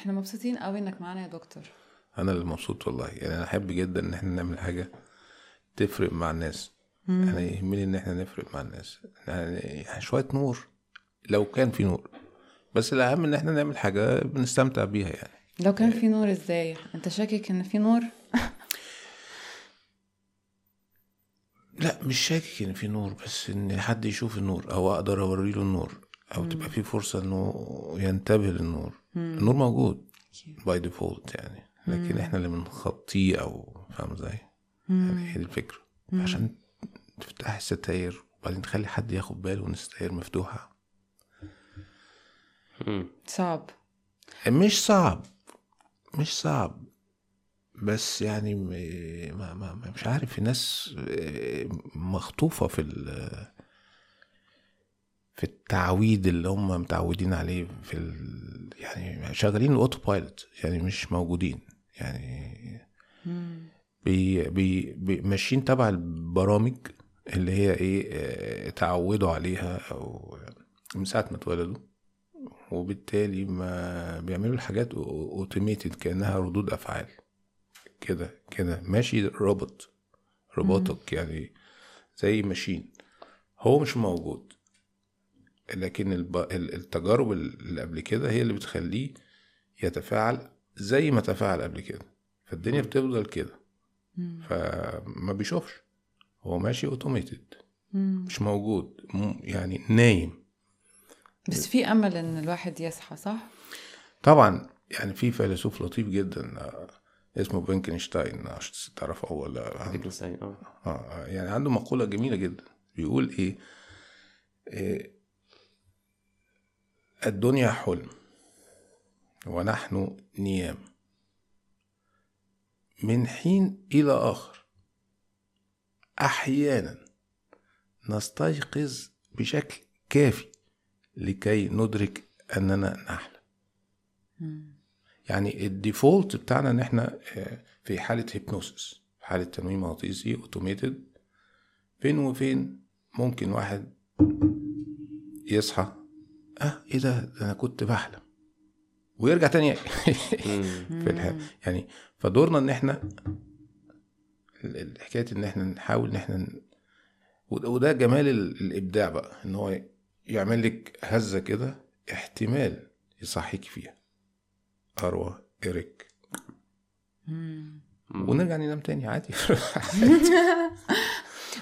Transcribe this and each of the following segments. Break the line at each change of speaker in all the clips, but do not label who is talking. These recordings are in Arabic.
إحنا مبسوطين قوي انك معانا يا دكتور.
أنا اللي مبسوط والله. يعني أنا احب جدا ان إحنا نعمل حاجة تفرق مع الناس. أنا يهمني ان إحنا نفرق مع الناس. يعني شوية نور لو كان في نور. بس الأهم ان إحنا نعمل حاجة بنستمتع بيها يعني.
لو كان في نور إزاي؟ انت شاكك ان في نور؟
لا مش شاكك ان في نور بس ان حد يشوف النور أو أقدر اوري له النور. أو تبقى في فرصة إنه ينتبه للنور. النور موجود by default يعني. لكن إحنا اللي بنغطيه أو فاهم إزاي؟ يعني هي دي الفكرة. عشان تفتح الستاير وبعدين تخلي حد ياخد باله إن الستاير مفتوحة.
صعب.
مش صعب. مش صعب. بس يعني ما ما ما- مش عارف. في ناس آه، مخطوفة في ال- في التعويد اللي هم متعودين عليه في ال يعني شغالين ال autopilot يعني مش موجودين يعني بي بي بي ماشيين تبع البرامج اللي هي إيه آه، اتعودوا عليها أو من ساعة ما اتولدوا وبالتالي ما بيعملوا الحاجات automated كأنها ردود أفعال. كده كده. ماشي روبوت robotic يعني زي ماشين هو مش موجود. لكن الب... ال- التجارب اللي قبل كده هي اللي بتخليه يتفاعل زي ما تفاعل قبل كده. فالدنيا بتفضل كده. فما بيشوفش. هو ماشي automated مش موجود. يعني نايم.
بس في أمل إن الواحد يصحى صح؟
طبعا يعني في فيلسوف لطيف جدا آه، اسمه بنكنشتاين عشان تعرفه هو ولا عنده
فيتجنشتاين آه
آه يعني عنده مقولة جميلة جدا. بيقول إيه, إيه الدنيا حلم ونحن نيام من حين إلى آخر. أحيانا نستيقظ بشكل كافي لكي ندرك أننا نحلم. يعني ال default بتاعنا إن إحنا آه، في حالة hypnosis في حالة تنويم مغناطيسي automated فين وفين ممكن واحد يصحى آه إيه ده؟ ده أنا كنت بحلم. ويرجع تاني في الحلم يعني فدورنا إن إحنا حكاية إن إحنا نحاول إن إحنا وده جمال ال- الإبداع بقى إن هو يعمل لك هزة كده احتمال يصحيك فيها. أروى ايريك ونرجع ننام تاني عادي.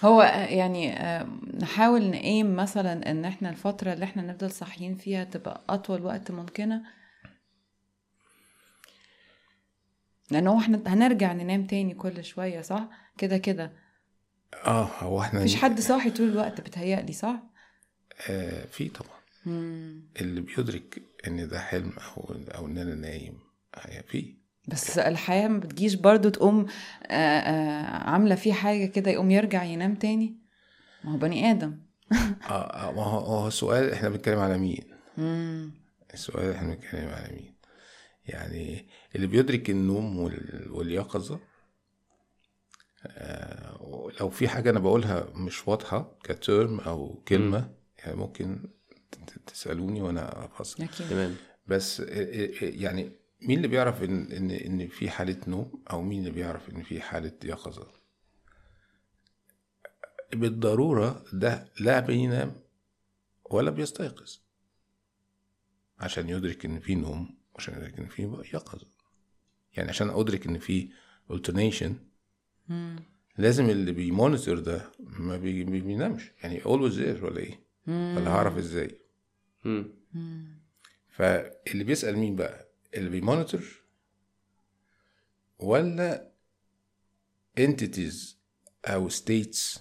هو آه، يعني آه، نحاول نقيم مثلا إن إحنا الفترة اللي إحنا نفضل صاحيين فيها تبقى أطول وقت ممكنة. لأنه إحنا هنرجع ننام تاني كل شوية صح؟ كده كده.
آه هو إحنا
مفيش حد صاحي طول الوقت بتهيألي صح؟
آه في طبعا. اللي بيدرك إن ده حلم أو أو ان أنا نايم آه، في.
بس الحياة ما بتجيش برضو تقوم آه، آه، عاملة فيه حاجة كده يقوم يرجع ينام تاني؟ ما هو بني آدم.
آه آه، ما هو هو السؤال إحنا بنتكلم على مين؟
مم.
السؤال إحنا بنتكلم على مين؟ يعني اللي بيدرك النوم وال- واليقظة آه لو في حاجة أنا بقولها مش واضحة كترم أو كلمة يعني ممكن ت- تسألوني وأنا أفصل.
أكيد.
تمام.
بس يعني مين اللي بيعرف ان ان إن في حالة نوم أو مين اللي بيعرف إن في حالة يقظة؟ بالضرورة ده لا بينام ولا بيستيقظ. عشان يدرك إن في نوم عشان يدرك إن في يقظة. يعني عشان أدرك إن في alternation لازم اللي بي monitor ده ما بي- بي- بينامش. يعني always there ولا إيه؟ ولا هعرف
إزاي.
فاللي بيسأل مين بقى؟ اللي بي monitor ولا entities أو states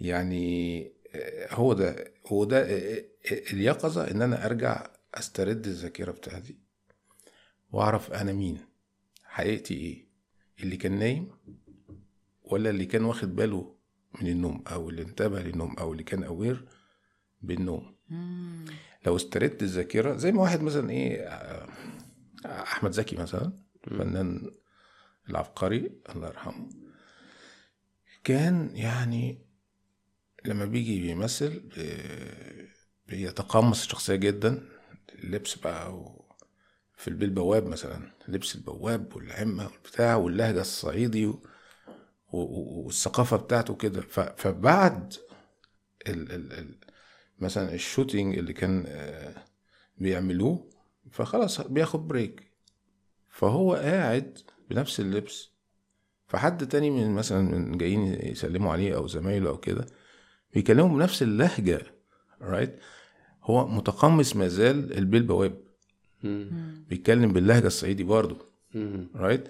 يعني آه، هو ده هو ده آه، آه، اليقظة إن أنا أرجع أسترد الذاكرة بتاعتي وأعرف أنا مين حقيقتي إيه؟ اللي كان نايم ولا اللي كان واخد باله من النوم أو اللي انتبه للنوم أو اللي كان اوير بالنوم؟ لو استردت الذاكرة زي ما واحد مثلا إيه أحمد زكي مثلا الفنان العبقري الله يرحمه كان يعني لما بيجي بيمثل آه، بيتقمص الشخصية جدا اللبس بقى و... في البيت البواب مثلا لبس البواب والعمة والبتاع واللهجة الصعيدي و... و... و- والثقافة بتاعته كده. ف... فبعد ال... ال... ال... مثلا الشوتينج اللي كان آه، بيعملوه فخلاص بياخد break. فهو قاعد بنفس اللبس. فحد تاني من مثلا من جايين يسلموا عليه أو زمايله أو كده بيكلموا بنفس اللهجة right هو متقمص ما زال البيه
البواب.
بيتكلم باللهجة الصعيدي برضه. right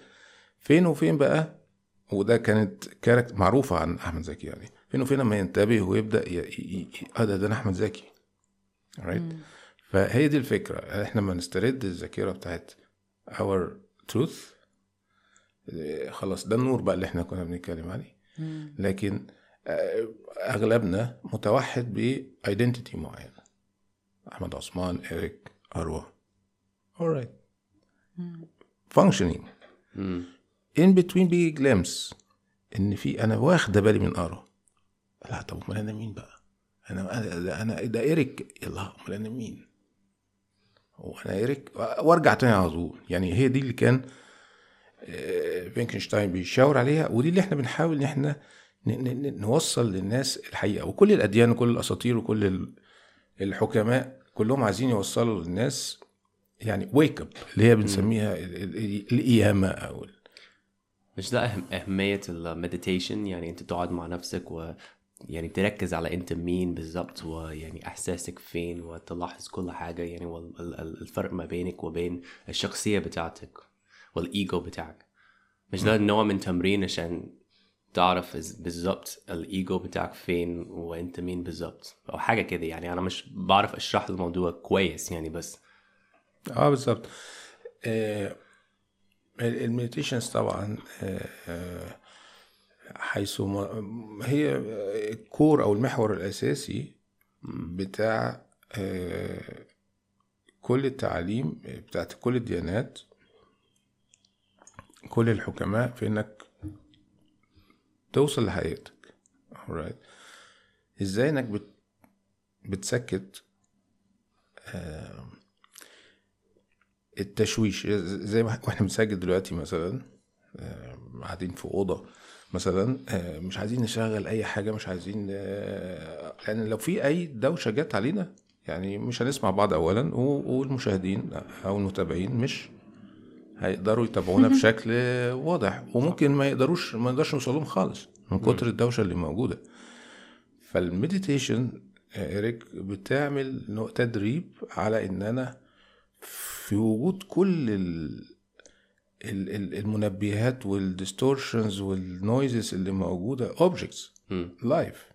فين وفين بقى؟ وده كانت character معروفة عن أحمد زكي يعني. فين وفين لما ينتبه ويبدأ ي... ي... ي... آه ده ده أنا احمد زكي right فهي دي الفكرة. إحنا لما نسترد الذاكرة بتاعت our truth إيه، خلاص ده النور بقى اللي إحنا كنا بنتكلم عليه. لكن آه، أغلبنا متوحد ب identity معينه أحمد عثمان إريك أروى. Alright functioning. in between بيجي glimpse إن في أنا واخدة بالي من ارى لا طب أمال أنا مين بقى؟ أنا أنا ده إيريك. يلا أمال أنا مين؟ هو أنا إيريك؟ وأرجع تاني على طول. يعني هي دي اللي كان آه، فرانكنشتاين بيشاور عليها ودي اللي إحنا بنحاول إن إحنا نوصل للناس الحقيقة. وكل الأديان وكل الأساطير وكل ال- الحكماء كلهم عايزين يوصلوا للناس يعني wake up اللي هي بنسميها ال- ال- القيامة أو
مش ده أهم أهمية المديتيشن يعني أنت تقعد مع نفسك و يعني تركز على أنت مين بالظبط ويعني إحساسك فين وتلاحظ كل حاجة يعني والفرق ما بينك وبين الشخصية بتاعتك والإيجو بتاعك. مش ده نوع من تمرين عشان تعرف بالظبط الإيجو بتاعك فين وأنت مين بالظبط أو حاجة كده يعني. أنا مش بعرف أشرح الموضوع كويس يعني بس.
آه بالظبط. آه المديتيشنز طبعا آه آه، حيث ما هي الكور أو المحور الأساسي بتاع آه كل التعاليم بتاعت كل الديانات كل الحكماء في إنك توصل لحقيقتك. إزاي إنك بت بتسكت التشويش زي ما وإحنا بنسجل دلوقتي مثلا آه، قاعدين في أوضة مثلا آه، مش عايزين نشغل أي حاجة مش عايزين آه، لأن لو في أي دوشة جت علينا يعني مش هنسمع بعض اولا والمشاهدين أو المتابعين مش هيقدروا يتابعونا بشكل واضح وممكن ما يقدروش ما نقدرش نوصل لهم خالص من كتر الدوشة اللي موجودة. فال meditation يا ايريك بتعمل تدريب على إن أنا في وجود كل المنبهات وال distortions وال noises اللي موجودة.
objects.
live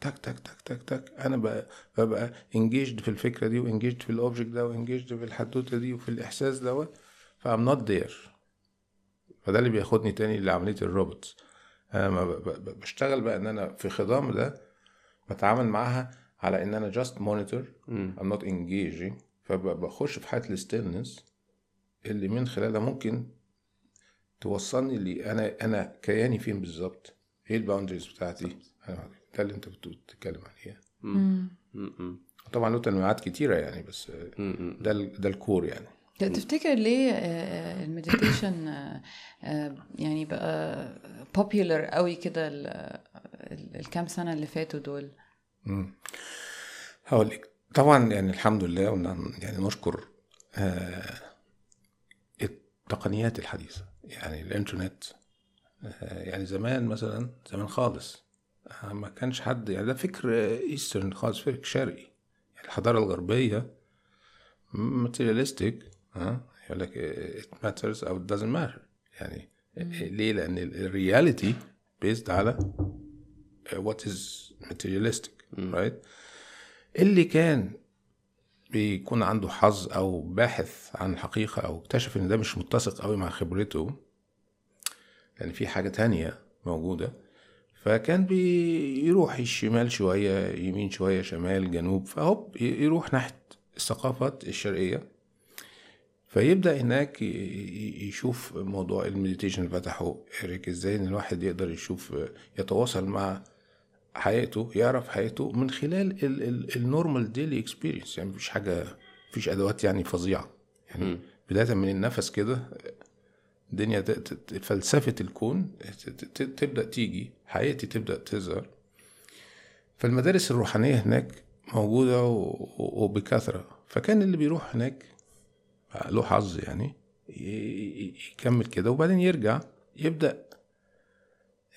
تك تك تك تك تك. أنا بقى ببقى engaged في الفكرة دي و engaged في ال object ده وانجيجد في الحدوتة دي وفي الإحساس دوت ف I'm not there فده اللي بياخدني تاني لعملية ال robots أنا ما بشتغل بقى إن أنا في خضم ده بتعامل معاها على إن أنا just
monitor.
I'm not engaging. فبخش في حالة ال stillness اللي من خلالها ممكن توصلني لي. أنا أنا كياني فين بالظبط؟ إيه ال boundaries بتاعتي؟ ده اللي أنت بت- بتتكلم عليه
مم. مم.
طبعا له تنويعات كتيرة يعني بس. ده ال- ده ال core يعني.
تفتكر ليه ال meditation يعني بقى popular قوي كده ال- ال- الكام سنة اللي فاتوا دول.
هقول لك. طبعا يعني الحمد لله يعني نشكر آه، التقنيات الحديثة. يعني الإنترنت آه، يعني زمان مثلا زمان خالص آه، ما كانش حد يعني ده فكر eastern خالص فكر شرقي. يعني الحضارة الغربية materialistic ها يقول لك it matters أو it doesn't matter. يعني ليه؟ لأن ال reality based على what is materialistic right اللي كان بيكون عنده حظ أو باحث عن الحقيقة أو اكتشف إن ده مش متسق قوي مع خبرته لأن في حاجة تانية موجودة فكان بيروح الشمال شوية يمين شوية شمال جنوب فهوب يروح ناحية الثقافات الشرقية فيبدأ هناك يشوف موضوع ال meditation اللي فتحه إيريك إزاي إن الواحد يقدر يشوف يتواصل مع حياته يعرف حياته من خلال ال normal daily experience يعني مفيش حاجة مفيش أدوات يعني فظيعة. يعني. بداية من النفس كده الدنيا فلسفة الكون تبدأ تيجي حياتي تبدأ تظهر. فالمدارس الروحانية هناك موجودة وبكثرة. فكان اللي بيروح هناك له حظ يعني يكمل كده وبعدين يرجع يبدأ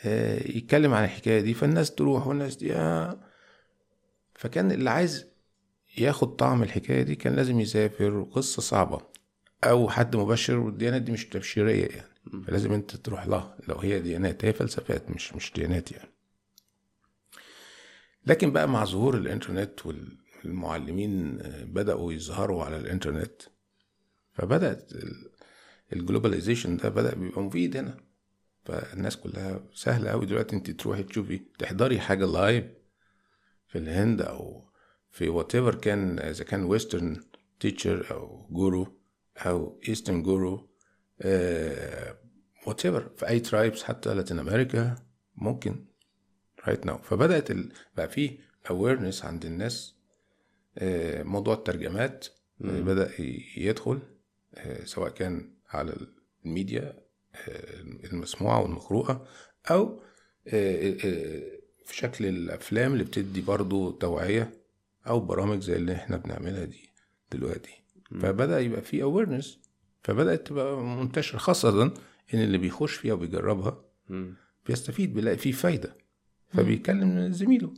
يتكلم عن الحكاية دي فالناس تروح والناس دي آه. فكان اللي عايز ياخد طعم الحكاية دي كان لازم يسافر قصة صعبة. أو حد مبشر والديانات دي مش تبشيرية يعني. فلازم انت تروح لها. لو هي ديانات هي فلسفات مش مش ديانات يعني. لكن بقى مع ظهور الإنترنت والمعلمين آه، بدأوا يظهروا على الإنترنت فبدأت ال globalization ده بدأ بيبقى مفيد هنا. فالناس كلها سهلة قوي دلوقتي انت تروحي تشوفي تحضري حاجة live في الهند أو في whatever كان إذا كان western teacher أو guru أو eastern guru whatever في أي tribes حتى Latin America ممكن right now فبدأت ال... بقى في awareness عند الناس آه، موضوع الترجمات بدأ يدخل آه، سواء كان على الميديا آه، المسموعة والمقروءة أو آه، آه، في شكل الأفلام اللي بتدي برضو توعية أو برامج زي اللي إحنا بنعملها دي دلوقتي. فبدأ يبقى في awareness فبدأت تبقى منتشرة خاصة إن اللي بيخش فيها وبيجربها. بيستفيد بيلاقي فيه فايدة. فبيكلم زميله?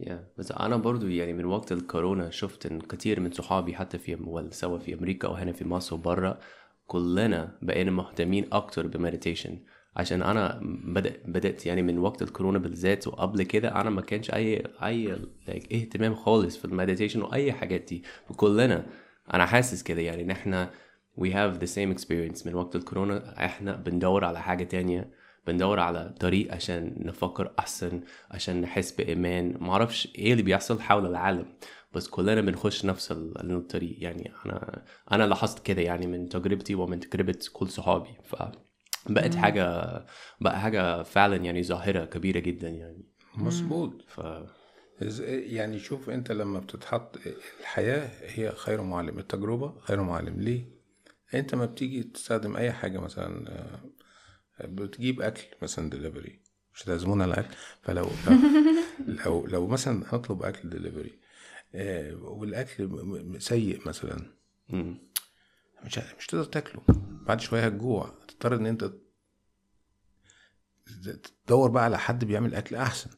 يا بس أنا برضو يعني من وقت الكورونا شفت إن كتير من صحابي حتى في سواء في أمريكا أو هنا في مصر وبره كلنا بقينا مهتمين أكتر ب meditation عشان أنا بدأ بدأت يعني من وقت الكورونا بالذات وقبل كده أنا ما كانش اي أي like اهتمام خالص في ال meditation وأي حاجات دي. وكلنا أنا حاسس كده يعني إن إحنا we have the same experience. من وقت الكورونا إحنا بندور على حاجة تانية. بندور على طريق عشان نفكر أحسن عشان نحس بإيمان. معرفش إيه اللي بيحصل حول العالم. بس كلنا بنخش نفس ال- الطريق يعني أنا أنا لاحظت كده يعني من تجربتي ومن تجربة كل صحابي. فبقت حاجة بقى حاجة فعلا يعني ظاهرة كبيرة جدا يعني.
مظبوط.
ف
يعني شوف أنت لما بتتحط الحياة هي خير معلم التجربة خير معلم ليه؟ أنت ما بتيجي تستخدم أي حاجة مثلا آه، بتجيب أكل مثلا دليفري مش هتعزمونا على الأكل. فلو لو لو, لو مثلا هطلب أكل دليفري والأكل م- م- سيء مثلا. مش مش تقدر تاكله. بعد شوية هتجوع. تضطر إن أنت تدور بقى على حد بيعمل أكل أحسن.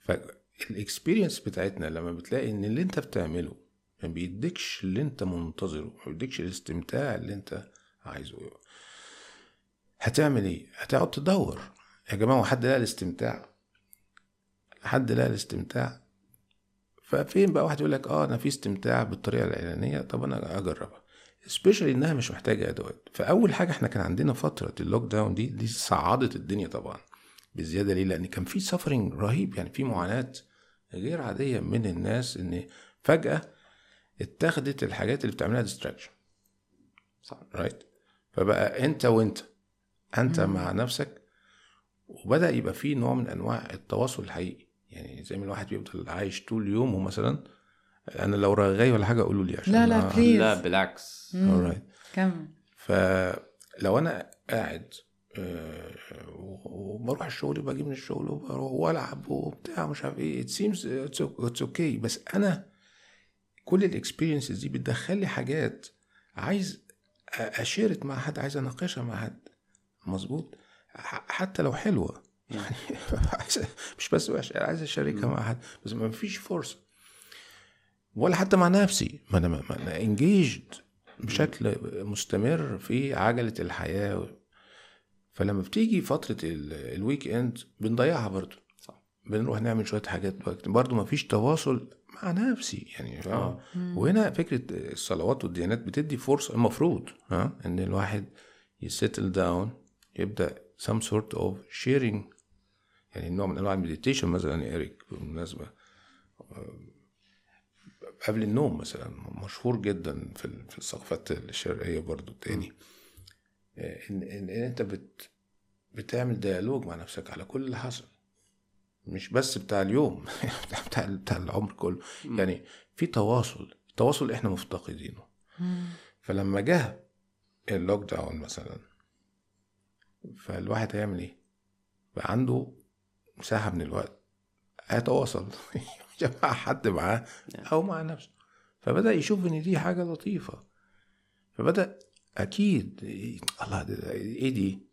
فال experience بتاعتنا لما بتلاقي إن اللي أنت بتعمله ما بيديكش اللي أنت منتظره ما بيديكش الاستمتاع اللي أنت عايزه. هتعمل إيه؟ هتقعد تدور. يا جماعة حد لقى الاستمتاع؟ حد لقى الاستمتاع؟ ففين بقى واحد يقول لك آه أنا في استمتاع بالطريقة الإعلانية طب أنا أجربها. specially إنها مش محتاجة أدوات. فأول حاجة إحنا كان عندنا فترة ال lockdown دي دي صعدت الدنيا طبعا بزيادة. ليه؟ لأن كان في suffering رهيب. يعني في معاناة غير عادية من الناس إن فجأة اتخذت الحاجات اللي بتعملها distraction
صح
right فبقى أنت وأنت أنت مع نفسك وبدأ يبقى في نوع من أنواع التواصل الحقيقي. يعني زي ما الواحد بيفضل عايش طول يومه مثلا أنا لو رغاي ولا حاجة قولوا لي عشان
لا، لا،
أنا-
please.
لا بالعكس.
alright.
كمل.
فلو أنا قاعد آه، وبروح الشغل وباجي من الشغل وبروح وألعب وبتاع مش عارف إيه it seems it's okay. بس أنا كل ال experiences دي بتدخل لي حاجات عايز أ share ـها مع حد عايز أناقشها مع حد. مظبوط؟ ح- حتى لو حلوة. يعني عايز- مش بس أنا عايز أشاركها مع حد بس ما فيش فرصة. ولا حتى مع نفسي. ما أنا ما أنا engaged بشكل مستمر في عجلة الحياة. فلما بتيجي فترة ال- ال weekend بنضيعها برضو
صح.
بنروح نعمل شوية حاجات برضو ما فيش تواصل مع نفسي. يعني
آه.
وهنا فكرة الصلوات والديانات بتدي فرصة المفروض ها إن الواحد ي settle down يبدأ some sort of sharing يعني نوع من أنواع ال meditation مثلا يا اريك بالمناسبة آه، قبل النوم مثلا مشهور جدا في في الثقافات الشرقية برضو تاني آه، ان ان إن أنت بت بتعمل dialogue مع نفسك على كل اللي حصل. مش بس بتاع اليوم بتاع بتاع العمر كله. يعني في تواصل التواصل إحنا مفتقدينه. فلما جه ال lockdown مثلا فالواحد هيعمل إيه؟ بقى عنده مساحة من الوقت هيتواصل. يجمع حد معاه أو مع نفسه. فبدأ يشوف إن دي حاجة لطيفة. فبدأ أكيد الله ده إيه دي؟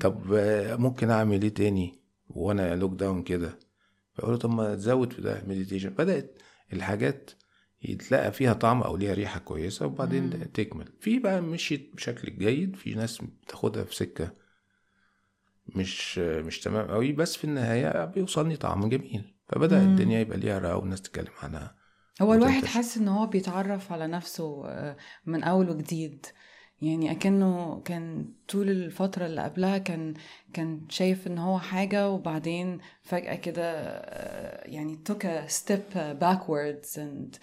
طب ممكن أعمل إيه تاني وأنا lockdown كده؟ فقلت طب ما تزود في ده meditation بدأت الحاجات يتلاقى فيها طعم أو ليها ريحة كويسة وبعدين تكمل. في بقى مشيت بشكل جيد في ناس بتاخدها في سكة مش مش تمام قوي بس في النهاية بيوصلني طعم جميل. فبدأ الدنيا يبقى ليها رأي والناس تتكلم عنها.
هو الواحد. حاسس إن هو بيتعرف على نفسه آه، من أول وجديد. يعني أكنه كان طول الفترة اللي قبلها كان كان شايف إن هو حاجة وبعدين فجأة كده آه، يعني took a step backwards and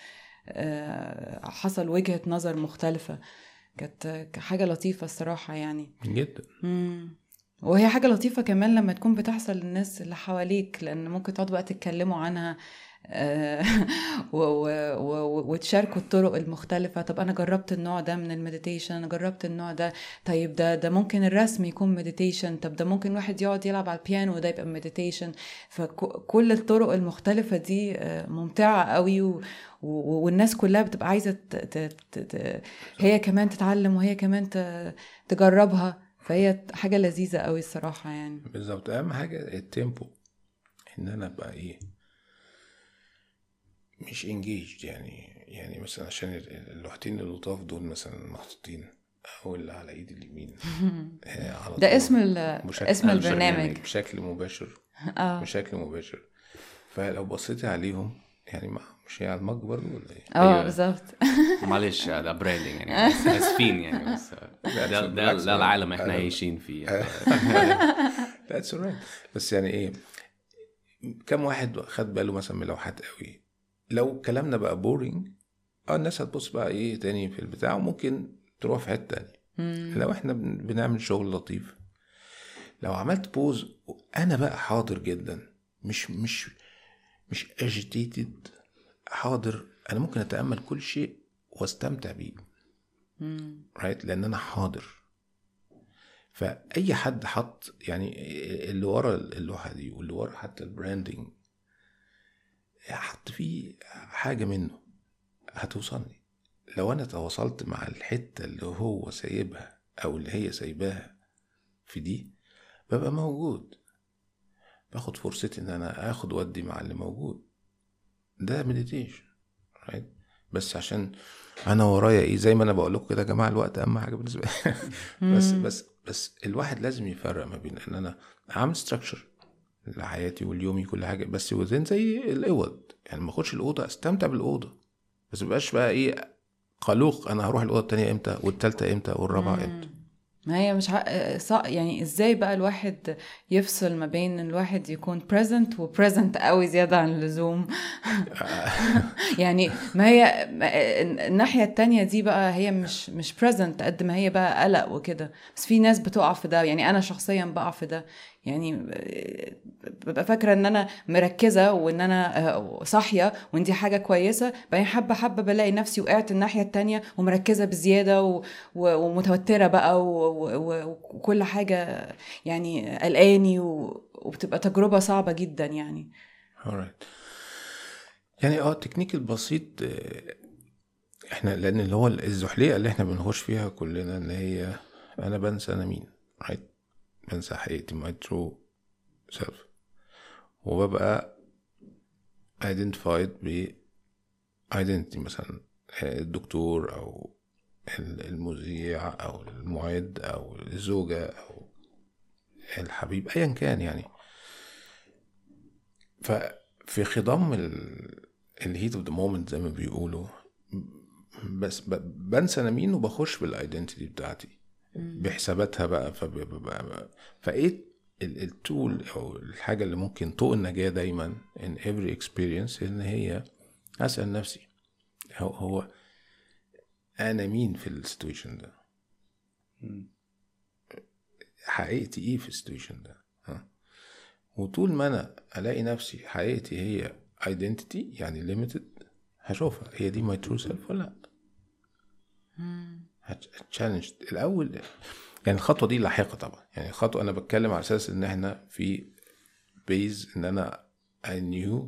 آه، حصل وجهة نظر مختلفة. كانت حاجة لطيفة الصراحة يعني.
جدا.
مم. وهي حاجة لطيفة كمان لما تكون بتحصل للناس اللي حواليك لأن ممكن تقعدوا بقى تتكلموا عنها آه، وتشاركوا الطرق المختلفة طب أنا جربت النوع ده من ال meditation أنا جربت النوع ده طيب ده ده ممكن الرسم يكون meditation طب ده ممكن واحد يقعد يلعب على البيانو وده يبقى meditation فكل الطرق المختلفة دي آه، ممتعة قوي و والناس كلها بتبقى عايزة ت... ت... ت... هي كمان تتعلم وهي كمان. تجربها فهي حاجة لذيذة قوي الصراحة يعني.
بالظبط. أهم حاجة التيمبو إن أنا أبقى إيه مش انجيجد يعني يعني مثلا عشان ال- اللوحتين اللطاف دول مثلا محطوطين أو اللي على ايدي اليمين. آه، على.
ده اسم اسم البرنامج.
بشكل مباشر.
آه.
بشكل مباشر. فلو بصيتي عليهم يعني ما مش هي على ال mug برضه ولا إيه؟
آه
أيوة.
بالظبط.
معلش ده branding يعني. بس اسفين يعني؟ بس ده ده. ده العالم
إحنا
عايشين فيه.
that's right بس يعني إيه؟ كم واحد خد باله مثلا من لوحات قوي؟ لو كلامنا بقى boring آه الناس هتبص بقى إيه تاني في البتاع وممكن تروح في حتة تانية. لو إحنا بن- بنعمل شغل لطيف لو عملت pause أنا بقى حاضر جدا. مش مش مش agitated حاضر. أنا ممكن أتأمل كل شيء وأستمتع بيه. right لأن أنا حاضر. فأي حد حط يعني اللي ورا اللوحة دي واللي ورا حتى ال branding حط فيه حاجة منه. هتوصلني. لو أنا تواصلت مع الحتة اللي هو سايبها أو اللي هي سايباها في دي ببقى موجود. باخد فرصتي إن أنا آخد ودي مع اللي موجود. ده meditation right? بس عشان أنا ورايا إيه؟ زي ما أنا بقول لكم كده يا جماعة الوقت أهم حاجة بالنسبة لي. بس بس بس الواحد لازم يفرق ما بين إن أنا عامل structure لحياتي وليومي كل حاجة بس وزين زي الأوض. يعني ما اخدش الأوضة أستمتع بالأوضة. بس مبقاش بقى إيه قلوق أنا هروح الأوضة التانية إمتى؟ والتالتة إمتى؟ والرابعة إمتى؟
ما هي مش ع... يعني إزاي بقى الواحد يفصل ما بين الواحد يكون present و present قوي زيادة عن اللزوم؟ يعني ما هي الناحية التانية دي بقى هي مش مش present قد ما هي بقى قلق وكده. بس في ناس بتقع في ده يعني أنا شخصيا بقع في ده. يعني ببقى فاكرة إن أنا مركزة وإن أنا آه، صاحية وإن دي حاجة كويسة بعدين حبة حبة بلاقي نفسي وقعت الناحية التانية ومركزة بزيادة و... و... ومتوترة بقى. وكل حاجة يعني قلقاني. وبتبقى تجربة صعبة جدا يعني
alright. يعني آه التكنيك البسيط آه، إحنا لأن اللي هو الزحليقة اللي إحنا بنخش فيها كلنا إن هي أنا بنسى أنا مين right? بنسى حقيقتي my true self وببقى identified ب identity مثلا آه، الدكتور ال- المذيع أو المعد أو الزوجة أو الحبيب ايا كان يعني. ففي خضم ال heat of the moment زي ما بيقولوا بس بنسى أنا مين وبخش بال identity بتاعتي. بحساباتها بقى فايه ال- ال tool أو الحاجة اللي ممكن طوق النجاة دايما in every experience إن هي أسأل نفسي هو, هو أنا مين في ال situation ده؟ حقيقتي إيه في ال situation ده؟ ها؟ وطول ما أنا ألاقي نفسي حقيقتي هي identity يعني limited هشوفها هي دي my true self ولا لأ؟ ه challenge الأول يعني الخطوة دي لاحقة طبعا. يعني الخطوة أنا بتكلم على أساس إن إحنا في base إن أنا I knew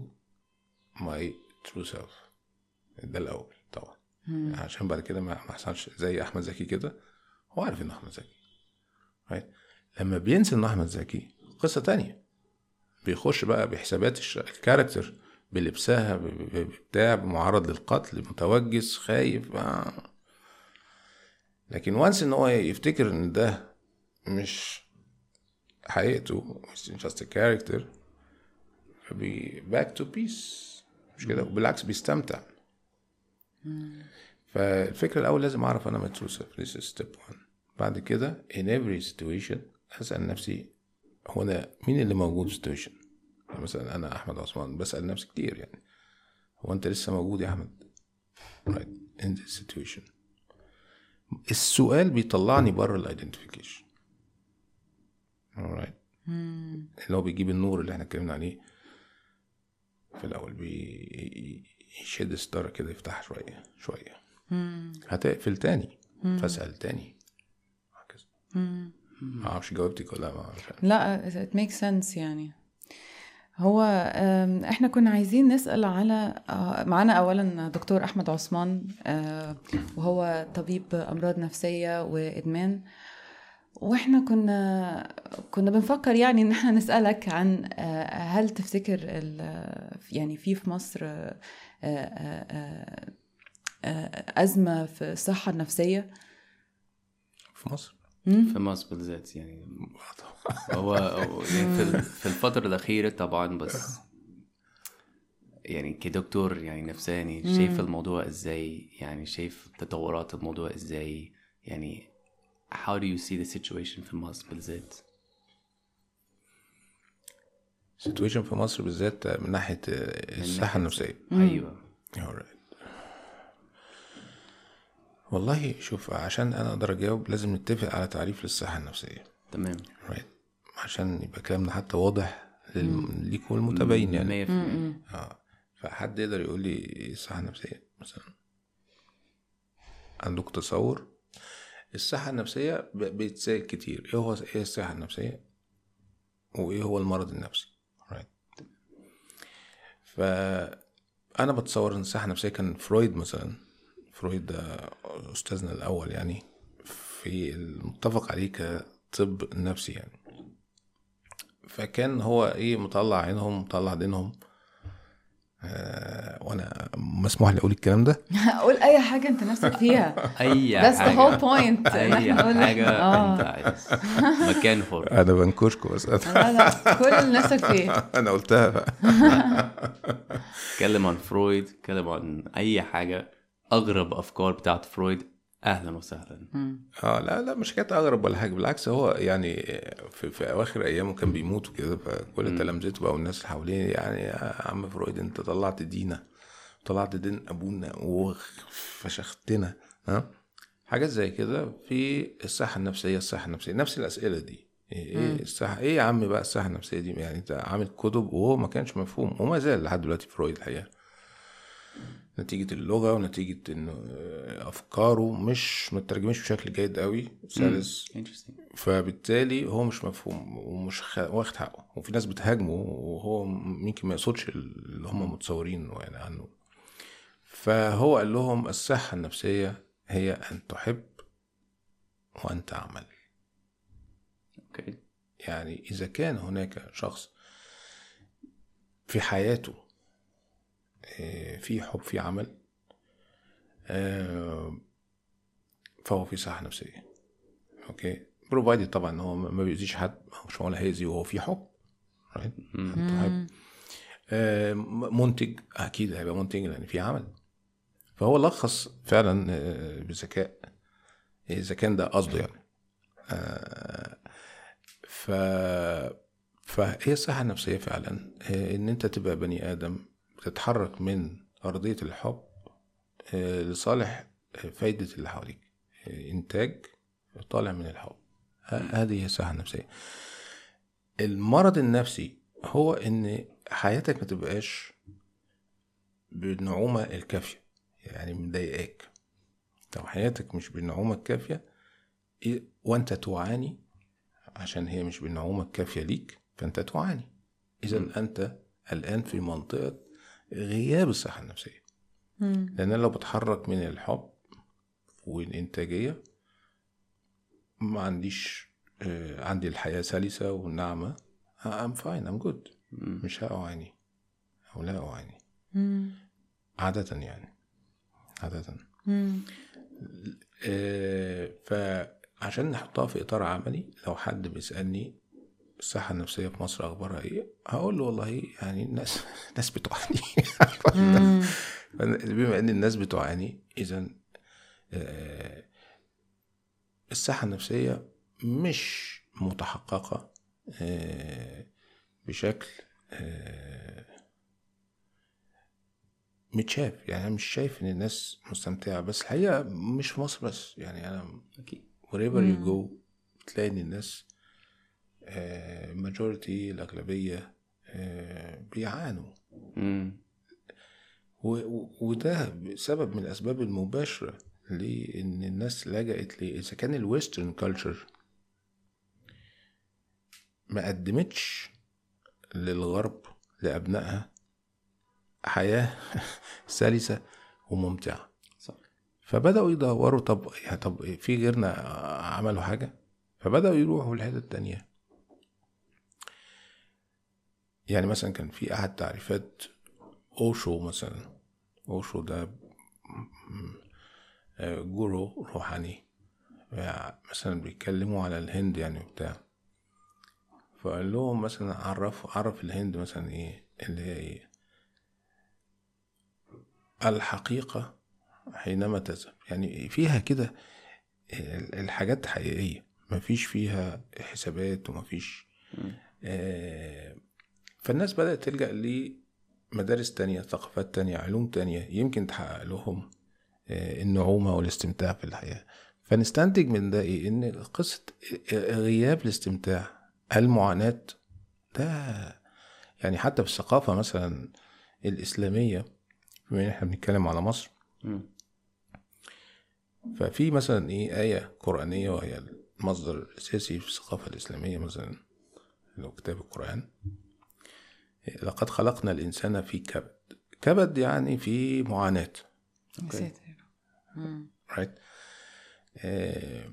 my true self. ده الأول طبعا. عشان بعد كده ما حصلش زي أحمد زكي كده. هو عارف انه أحمد زكي. Right? لما بينسى انه أحمد زكي قصة تانية. بيخش بقى بحسابات الش- ال character بلبسها بتاع معرض للقتل متوجس خايف آه. لكن once إن هو يفتكر إن ده مش حقيقته مش a character فبي back to peace. مش كده؟ وبالعكس بيستمتع. فالفكرة الأول لازم أعرف أنا my true self this is step one. بعد كده in every situation أسأل نفسي هو أنا مين اللي موجود في situation يعني مثلا أنا أحمد عثمان بسأل نفسي كتير يعني. هو أنت لسه موجود يا أحمد؟ Right. In this situation. السؤال بيطلعني بره الايدنتيفيكيشن alright اللي هو بيجيب النور اللي إحنا اتكلمنا عليه في الأول بيشد ستارة كده يفتحها شوية شوية. هتقفل تاني فاسأل تاني. هكذا ما أعرفش جاوبتك ولا ما.
لا it makes sense يعني. هو إحنا كنا عايزين نسأل على آه، معانا اولا دكتور أحمد عثمان آه، وهو طبيب أمراض نفسية وإدمان. وإحنا كنا كنا بنفكر يعني إن إحنا نسألك عن آه، هل تفتكر يعني في في مصر أزمة في الصحة النفسية؟
في مصر؟
في مصر بالذات يعني هو هو يعني في في الفترة الأخيرة طبعا بس يعني كدكتور يعني نفساني شايف الموضوع إزاي؟ يعني شايف تطورات الموضوع إزاي؟ يعني how do you see the situation في مصر بالذات
سيتويشن في مصر بالذات من ناحية الصحة النفسية.
أيوه.
Alright. والله شوف عشان أنا أقدر أجاوب لازم نتفق على تعريف للصحة النفسية.
تمام.
Right. عشان يبقى كلامنا حتى واضح لل- ليك والمتابعين يعني.
100%
آه. فحد يقدر يقول لي إيه الصحة النفسية مثلا. عندك تصور؟ الصحة النفسية ب- بيتسال كتير. إيه هو إيه الصحة النفسية؟ وإيه هو المرض النفسي؟ Right. فأنا بتصور إن الصحة النفسية كان فرويد مثلا. فرويد ده أستاذنا الأول يعني في المتفق عليه كطب نفسي يعني. فكان هو إيه مطلع عينهم مطلع دينهم. آه وأنا مسموح لي أقول الكلام ده؟
قول أي حاجة أنت نفسك فيها.
أي
That's the
حاجة.
whole point. إن
أي
إحنا نقول-
حاجة
آه.
انت عايز. مكان حر
أنا بنكشكم بس. أنا-
لا لا كل اللي نفسك فيه.
أنا قلتها بقى.
اتكلم عن فرويد اتكلم عن أي حاجة. أغرب أفكار بتاعت فرويد أهلا وسهلا.
آه لا لا مش كانت أغرب ولا حاجة بالعكس هو يعني في, في أواخر ايامه كان بيموت وكده فكل تلامذته بقى والناس اللي حواليه يعني يا عم فرويد أنت طلعت دينا طلعت دين أبونا وفشختنا ها؟ حاجات زي كده في الصحة النفسية الصحة النفسية نفس الأسئلة دي. إيه إيه الصحة؟ إيه يا عم بقى الصحة النفسية دي؟ يعني أنت عامل كتب وهو ما كانش مفهوم وما زال لحد دلوقتي فرويد الحقيقة. نتيجة اللغة ونتيجة إنه أفكاره مش مترجمش بشكل جيد قوي سلس. فبالتالي هو مش مفهوم ومش خ... واخد حقه. وفي ناس بتهاجمه وهو يمكن ما يقصدش اللي هم متصورين يعني عنه. فهو قال لهم الصحة النفسية هي أن تحب وأن تعمل.
أوكي
يعني إذا كان هناك شخص في حياته آه، في حب في عمل آه، فهو في صحة نفسية. okay؟ provided طبعا إن هو ما بيأذيش حد مش معقول هيأذي وهو في حب. آه، منتج أكيد هيبقى منتج لأن في عمل. فهو لخص فعلا آه، بذكاء. إذا كان ده قصده يعني. آه، ف فهي الصحة النفسية فعلا. آه، إن أنت تبقى بني آدم بتتحرك من أرضية الحب آه، لصالح آه، فايدة اللي حواليك. آه، إنتاج طالع من الحب. هذه هي الصحة النفسية. المرض النفسي هو إن حياتك ما تبقاش بالنعومة الكافية يعني مضايقاك. لو حياتك مش بالنعومة الكافية إيه- وأنت تعاني عشان هي مش بالنعومة الكافية ليك فأنت تعاني اذا أنت الآن في منطقة غياب الصحة النفسية
مم.
لأن أنا لو بتحرك من الحب والإنتاجية ما عنديش آه، عندي الحياة سلسة والنعمة I'm fine I'm good
مم.
مش هأعاني أو لا أعاني
مم.
عادة يعني عادة
مم.
آه، فعشان نحطها في إطار عملي لو حد بيسألني الصحة النفسية في مصر أخبارها إيه؟ هقول له والله يعني الناس الناس بتعاني. بما إن الناس بتعاني إذا الصحة النفسية مش متحققة آه، بشكل آه، متشاف. يعني أنا مش شايف إن الناس مستمتعة بس الحقيقة مش في مصر بس. يعني أنا
أكيد.
wherever you go تلاقي إن الناس majority الأغلبية آه، بيعانوا. وده سبب من الأسباب المباشرة لأن الناس لجأت ليه إذا كان ال western culture ما قدمتش للغرب لأبنائها حياة سلسة وممتعة.
صح.
فبدأوا يدوروا طب يعني طب في غيرنا عملوا حاجة؟ فبدأوا يروحوا لحتة تانية يعني مثلا كان في أحد تعريفات أوشو مثلا أوشو ده جورو روحاني مثلا بيتكلموا على الهند يعني وبتاع. فقال لهم مثلا عرف عرف الهند مثلا إيه؟ اللي هي إيه؟ الحقيقة حينما تذهب. يعني فيها كده ال- الحاجات حقيقية مفيش فيها حسابات ومفيش آه فالناس بدأت تلجأ لمدارس تانية ثقافات تانية علوم تانية يمكن تحقق لهم آه النعومة والاستمتاع في الحياة. فنستنتج من ده إيه؟ إن قصة غياب الاستمتاع المعاناة ده يعني حتى في الثقافة مثلا الإسلامية بما إن إحنا بنتكلم على مصر. ففي مثلا إيه؟ آية قرآنية وهي المصدر الأساسي في الثقافة الإسلامية مثلا لو كتاب القرآن. لقد خلقنا الإنسان في كبد. كبد يعني في معاناة.
مم.
right. آه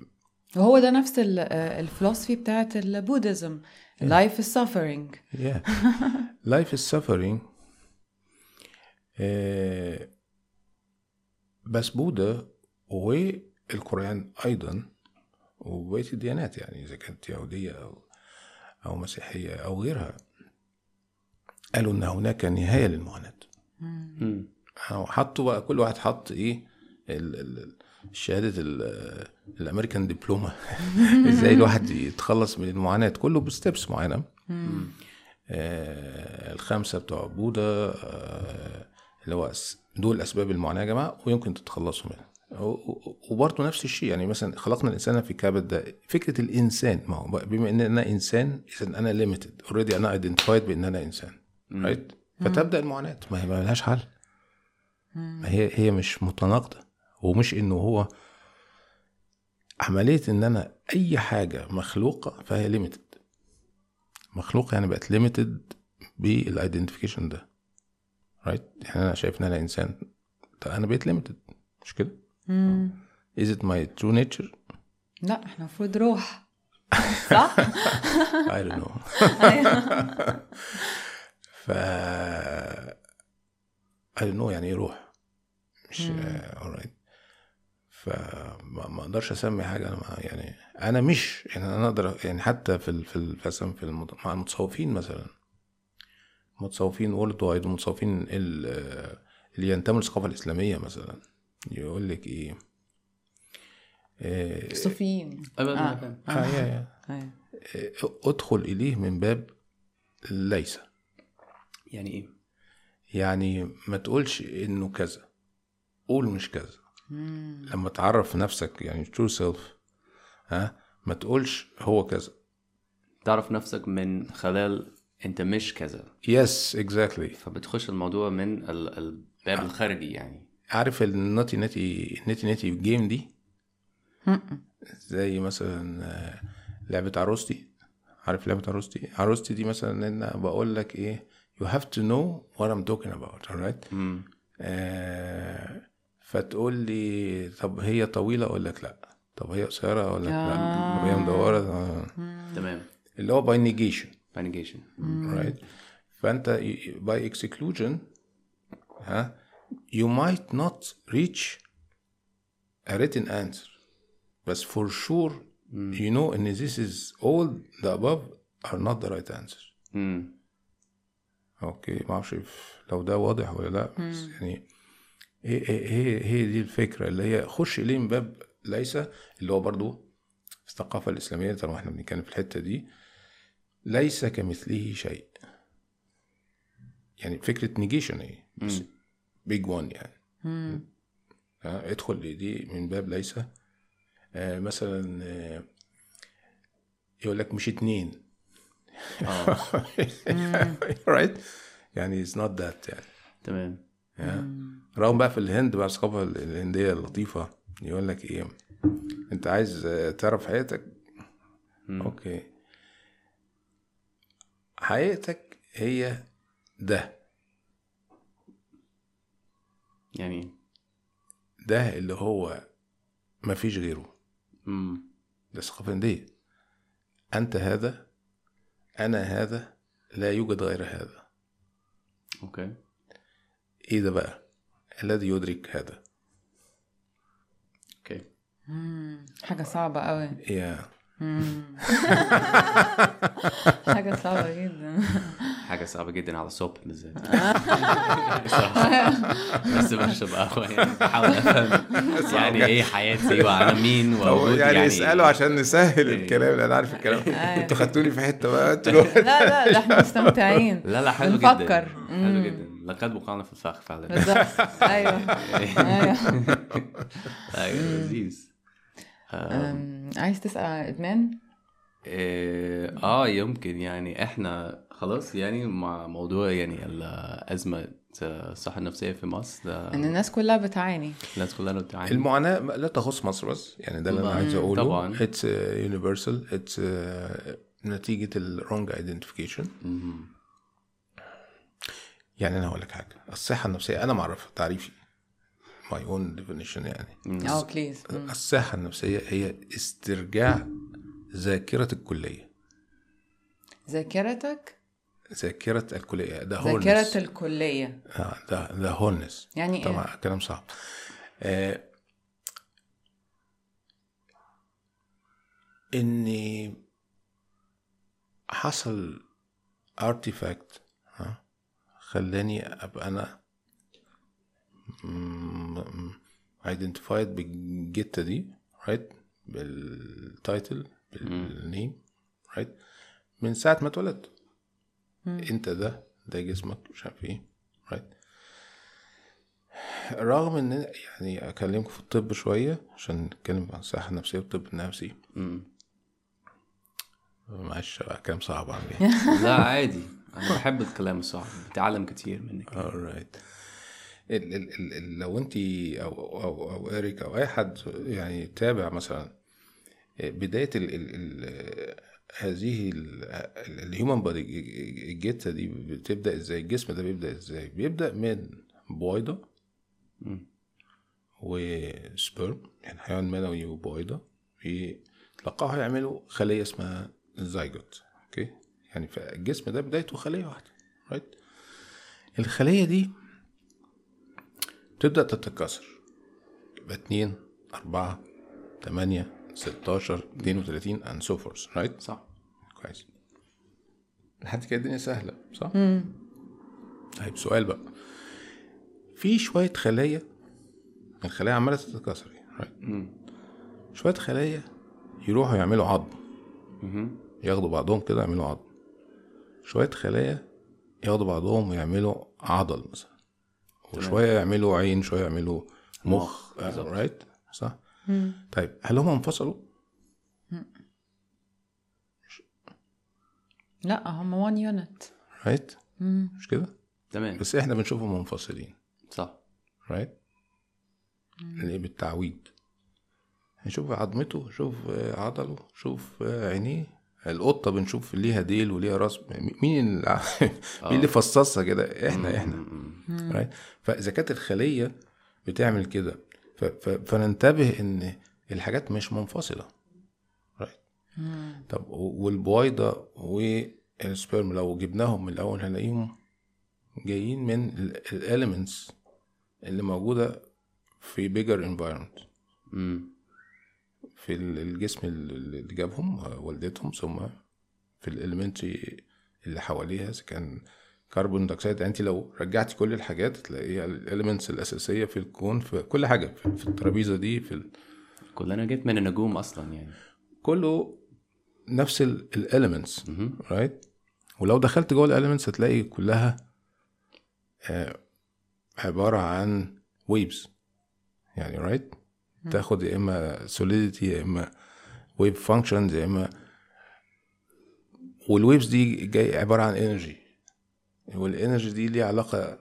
وهو ده نفس آه، الفلسفي بتاعت البوديزم life is suffering.
Yeah. Life is suffering. آه بس بوذا والقرآن أيضا وبقية الديانات يعني إذا كانت يهودية أو أو مسيحية أو غيرها قالوا إن هناك
مم.
أو حطوا بقى كل واحد حط إيه ال- ال- شهادة ال- الأمريكان دبلومة إزاي الواحد يتخلص من المعاناة؟ كله ب steps معينة آه الخمسة بتوع بوذا آه اللي هو دول أسباب المعاناة يا جماعة ويمكن تتخلصوا منها. وبرضه نفس الشيء يعني مثلا خلقنا الإنسان في كبد ده فكرة الإنسان ما هو بما ان أنا إنسان اذا أنا limited already أنا identified بان أنا إنسان. right فتبدأ المعاناة. ما هي ما لهاش حل. ما هي هي مش متناقضة. ومش إنه هو عملية إن أنا أي حاجة مخلوقة فهي limited مخلوقة يعني بقت limited بال identification ده. right يعني أنا شايف ان أنا انسان طب أنا بقيت limited مش كده؟ is it my true nature?
لا إحنا المفروض روح. صح؟
I don't know. ف don't know يعني إيه روح مش uh, alright فما ما أقدرش أسمي حاجة أنا ما يعني أنا مش يعني أنا أقدر يعني حتى في ال في ال- مثلا في المت- مع المتصوفين مثلا. متصوفين وورلد وايد ومتصوفين ال- اللي ينتموا للثقافة الإسلامية مثلا. يقول لك إيه؟ إيه،
صوفيين.
أنا
آه.
آه yeah yeah.
أيوة.
أدخل إليه من باب ليس.
يعني إيه؟
يعني ما تقولش إنه كذا. قول مش كذا.
مم.
لما تعرف نفسك يعني true self ها ما تقولش هو كذا.
تعرف نفسك من خلال أنت مش كذا.
yes exactly
فبتخش الموضوع من ال- الباب الخارجي يعني.
عارف النوتي نتي نتي نتي جيم دي. زي مثلا آه، لعبة عروستي. عارف لعبة عروستي؟ عروستي دي مثلا إن أنا بقول لك إيه؟ You have to know what I'm talking about alright
مم.
آه فتقول لي طب هي طويلة أقول لك لا طب هي قصيرة أقول لك لا
آه.
طب هي مدورة آه.
تمام
اللي هو by negation
فانيجيشن
right فانت y- by exclusion ها you might not reach a written answer بس for sure you know ان this is all the above are not the right answer
امم
أوكي ما أعرفش لو ده واضح ولا لأ بس يعني هي هي هي- دي الفكرة اللي هي خش اليه من باب ليس اللي هو برضو في الثقافة الإسلامية طالما إحنا بنتكلم في الحتة دي ليس كمثله شيء. يعني فكرة نيجيشن إيه بس big one يعني. ها، ادخل لدي من باب ليس آه مثلا آه يقول لك مش اتنين. right يعني it's not that يعني.
تمام.
رغم بقى في الهند بقى الثقافة الهندية اللطيفة يقول لك إيه؟ أنت عايز آه، تعرف حقيقتك؟ okay. حقيقتك هي ده.
يعني؟
ده اللي هو مفيش غيره.
امم
ده الثقافة الهندية أنت هذا أنا هذا لا يوجد غير هذا.
okay.
إيه ده بقى؟ الذي يدرك هذا.
أوكي.
مم. حاجة صعبة قوي
يا.
حاجة صعبة جدا.
حاجة صعبة جدا على الصبح بالذات. بس بشرب قهوة يعني بحاول أفهم يعني إيه حياتي وأنا مين
هو
ووجود
يعني, يسألوا عشان نسهل الكلام لأن أنا عارف الكلام.
أيوة.
أنتوا خدتوني في حتة بقى أنتوا.
لا لا ده إحنا مستمتعين.
لا لا حلو
بنفكر.
جدا
مم.
حلو جدا. لقد وقعنا في الفخ فعلا.
بالظبط. أيوه. أيوه
أيوه. لذيذ.
عايز تسأل عن الإدمان؟
إيه، آه يمكن يعني إحنا خلاص يعني مع موضوع يعني الأزمة الصحة النفسية في مصر ده
إن الناس كلها بتعاني.
الناس كلها بتعاني.
المعاناة لا تخص مصر بس يعني ده اللي
أنا.
عايز أقوله.
طبعاً.
it's universal it's نتيجة ال wrong
identification.
يعني أنا هقول لك حاجة. الصحة النفسية أنا معرفها تعريفي. my own definition يعني.
آه please
الصحة النفسية هي استرجاع ذاكرة الكلية.
ذاكرتك
ذاكرة الكلية ده
ذاكرة
wholeness
الكلية.
آه، ده ده wholeness
يعني إيه؟
طبعا كلام صعب. آه إني حصل artifact ها خلاني أبقى أنا identified بالجتة دي right بال title بال name right من ساعة ما اتولدت. انت ده ده جسمك مش عارف إيه right رغم ان يعني اكلمكم في الطب شوية عشان نتكلم عن الصحة النفسية والطب النفسي.
مم.
معلش كلام صعب عن إيه
لا عادي. أنا بحب الكلام الصعب. بتعلم كتير منك.
Alright ال ال ال ال لو انت أو أو أو اريك أو أي حد يعني تابع مثلا بداية ال ال ال هذه ال human body الجته دي بتبدأ إزاي؟ الجسم ده بيبدأ إزاي؟ بيبدأ من بويضة.
و
sperm يعني حيوان منوي وبويضة. يتلقاها يعملوا خلية اسمها ال zygote okay؟ يعني فالجسم ده بدايته خلية واحدة right الخلية دي تبدأ تتكاثر يبقى 2 4 8 16 32 and so forth. right
صح.
كويس. لحد كده الدنيا سهلة صح؟ طيب سؤال بقى. في شوية خلايا الخلايا عمالة تتكاثر right? شوية خلايا يروحوا يعملوا عظم. ياخدوا بعضهم كده يعملوا عظم شوية خلايا ياخدوا بعضهم ويعملوا عضل مثلا. وشوية يعملوا عين شوية يعملوا مخ right صح؟ طيب هل هم انفصلوا؟
لا هم 1 unit
right مش كده؟
تمام.
بس إحنا بنشوفهم منفصلين.
صح.
right اللي بالتعويد؟ نشوف عظمته شوف آه، عضله شوف آه، عينيه. القطة بنشوف ليها ديل وليها راس. مين اللي مين اللي فصصها كده؟ إحنا إحنا. right فإذا كانت الخلية بتعمل كده فننتبه إن الحاجات مش منفصلة. right طب والبويضه وال sperm لو جبناهم من الأول هنلاقيهم جايين من ال elements اللي موجودة في environment.
امم
في ال- الجسم اللي جابهم والدتهم ثم في ال environment اللي حواليها إذا كان carbon dioxide انت لو رجعتي كل الحاجات تلاقيها ال elements الأساسية في الكون في كل حاجة في الترابيزة دي في ال...
كلنا جايين من النجوم أصلا يعني.
كله نفس ال
elements.
right ولو دخلت جوه ال elements هتلاقي كلها آه، عبارة عن waves يعني right تاخد يا إما solidity يا إما wave functions يا إما وال waves دي جاي عبارة عن energy وال energy دي ليها علاقة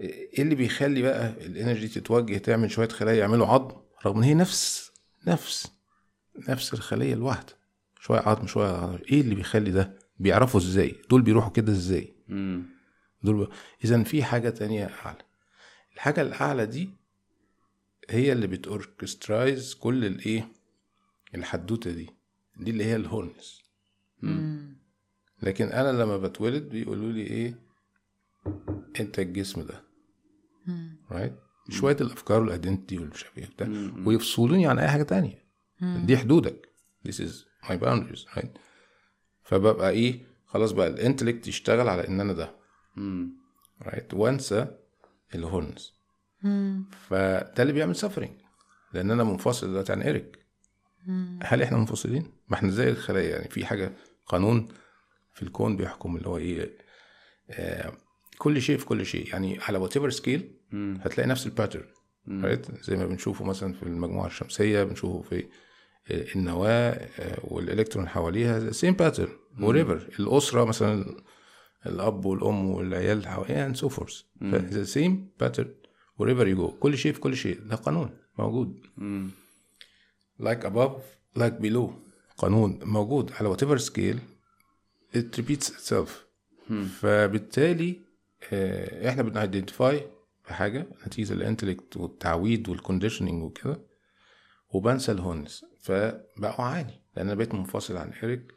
إيه اللي بيخلي بقى ال energy تتوجه تعمل شوية خلايا يعملوا عظم؟ رغم إن هي نفس نفس نفس الخلية الواحده شوية عظم شوية عظم. إيه اللي بيخلي ده؟ بيعرفوا إزاي؟ دول بيروحوا كده
إزاي؟
دول اذا في حاجة تانية أعلى. الحاجة الأعلى دي هي اللي بت orchestrate كل الإيه؟ الحدوتة دي. دي اللي هي ال wholeness لكن أنا لما بتولد بيقولوا لي إيه؟ انت الجسم ده. right شوية الأفكار وال identity والشبيه بتاع. ويفصلوني عن أي حاجة تانية. دي حدودك. This is my boundaries. Right? فببقى إيه؟ خلاص بقى ال intellect يشتغل على إن أنا ده.
امم
right وانسى ال wholeness فده اللي بيعمل suffering لأن أنا منفصل دلوقتي عن إيريك. هل إحنا منفصلين؟ ما إحنا زي الخلايا. يعني في حاجة قانون في الكون بيحكم اللي هو إيه؟ آه كل شيء في كل شيء. يعني على whatever scale هتلاقي نفس ال pattern right زي ما بنشوفه مثلا في المجموعة الشمسية بنشوفه في النواة آه، والإلكترون حواليها same pattern wherever الأسرة مثلا الأب والأم والعيال حواليها so forth. the same pattern wherever you go كل شيء في كل شيء. ده قانون موجود. like above like below. قانون موجود. على whatever scale it repeats itself. فبالتالي آه، إحنا بن identify بحاجة نتيجة ال intellect والتعويد وال conditioning وكده وبنسى ال wholeness. فبقى بعاني لأن أنا بقيت منفصل عن إيريك.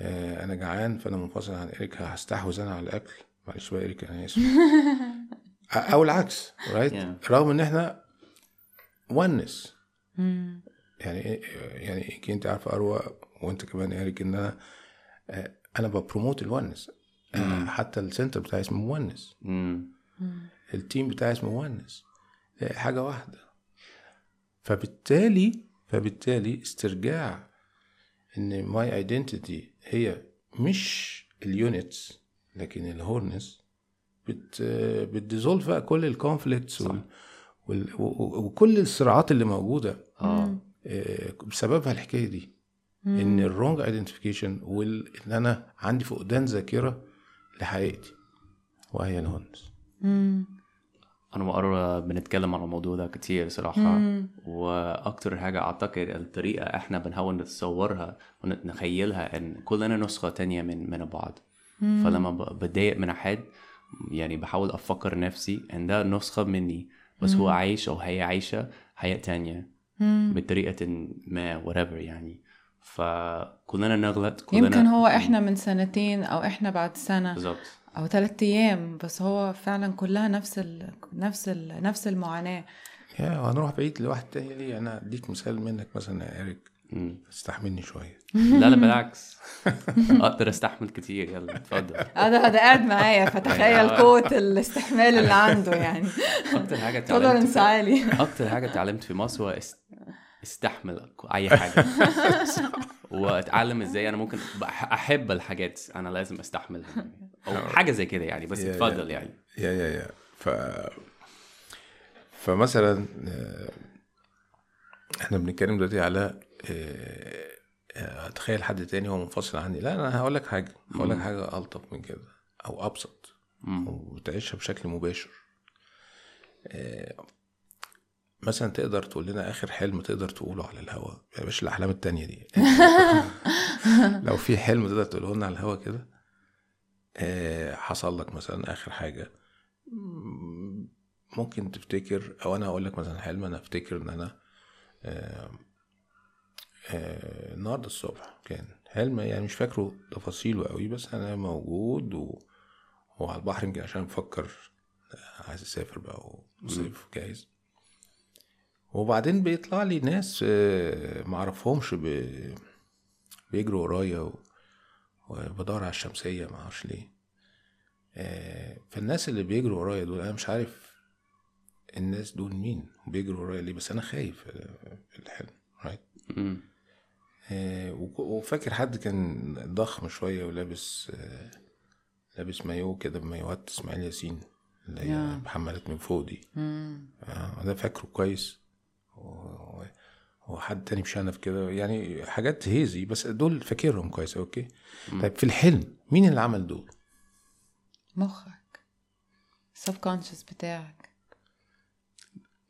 آه، أنا جعان فأنا منفصل عن إيريك. هستحوذ أنا على الأكل. معلش بقى إيريك أنا آسف. أو العكس right
Yeah.
رغم إن إحنا oneness يعني إيه- يعني إيه انت عارفة أروى وأنت كمان إيريك إن أنا آه، أنا ب promote ال oneness آه، حتى ال center بتاعي اسمه oneness.
ال
team بتاعي اسمه oneness. حاجة واحدة. فبالتالي فبالتالي استرجاع إن my identity هي مش ال units لكن ال wholeness بت بت dissolve بقى كل ال conflicts وال... وال... وكل الصراعات اللي موجودة.
آه.
آه، بسببها الحكاية دي. إن ال wrong identification وان أنا عندي فقدان ذاكرة لحقيقتي وهي ال
wholeness أنا وأروى بنتكلم عن الموضوع ده كتير صراحة. وأكتر حاجة أعتقد الطريقة إحنا بنحاول نتصورها ونتخيلها إن كلنا نسخة تانية من من بعض. فلما ب- بتضايق من حد يعني بحاول أفكر نفسي إن ده نسخة مني بس هو عايش أو هي عايشة حياة تانية بطريقة ما whatever يعني. فكلنا نغلط كلنا
يمكن هو إحنا من سنتين أو إحنا بعد سنة
بالظبط.
أو ثلاثة أيام بس هو فعلا كلها نفس ال... نفس ال... نفس المعاناة.
يا هنروح بعيد لواحد تاني. ليه؟ أنا أديك مثال منك مثلا يا إيريك.
مم.
استحملني شوية.
لا لا بالعكس. أقدر أستحمل كتير. يلا اتفضل.
هذا هذا قاعد معايا. فتخيل قوة الاستحمال اللي عنده يعني.
أكتر
حاجة
اتعلمت
انسعالي.
أكتر حاجة اتعلمت في مصر. استحمل أي حاجة. وأتعلم إزاي أنا ممكن أحب الحاجات أنا لازم أستحملها. أو حاجة زي كده يعني بس اتفضل يعني.
يا يا يا. ف فمثلا آه، إحنا بنتكلم دلوقتي على آه، آه، اتخيل حد تاني هو منفصل عني. لا أنا هقول لك حاجة هقول لك حاجة ألطف من كده أو أبسط. وتعيشها بشكل مباشر. آه، مثلا تقدر تقول لنا آخر حلم تقدر تقوله على الهوا؟ يا باشا الأحلام التانية دي. لو في حلم تقدر تقوله لنا على الهوا كده؟ آه، حصل لك مثلا آخر حاجة. مم، ممكن تفتكر أو أنا أقول لك مثلا حلم أنا أفتكر إن أنا آه، آه، النهارده الصبح كان حلم يعني مش فاكره تفاصيله قوي بس أنا موجود و... وعلى البحر يمكن عشان بفكر آه، عايز أسافر بقى وصيف جاهز. وبعدين بيطلع لي ناس آه، معرفهمش. بيجروا ورايا. وبدور على الشمسية معرفش ليه آه، فالناس اللي بيجروا ورايا دول أنا مش عارف الناس دول مين بيجروا ورايا ليه بس أنا خايف في الحلم. آه، وك- وفاكر حد كان ضخم شوية ولابس لابس مايو كده بمايوهات إسماعيل ياسين اللي هي. محملت من فوق دي ده فاكره كويس وحد تاني بشنف كده. يعني حاجات هيزي بس دول فاكرهم كويس أوكي؟ طيب في الحلم مين اللي عمل دول؟
مخك subconscious بتاعك.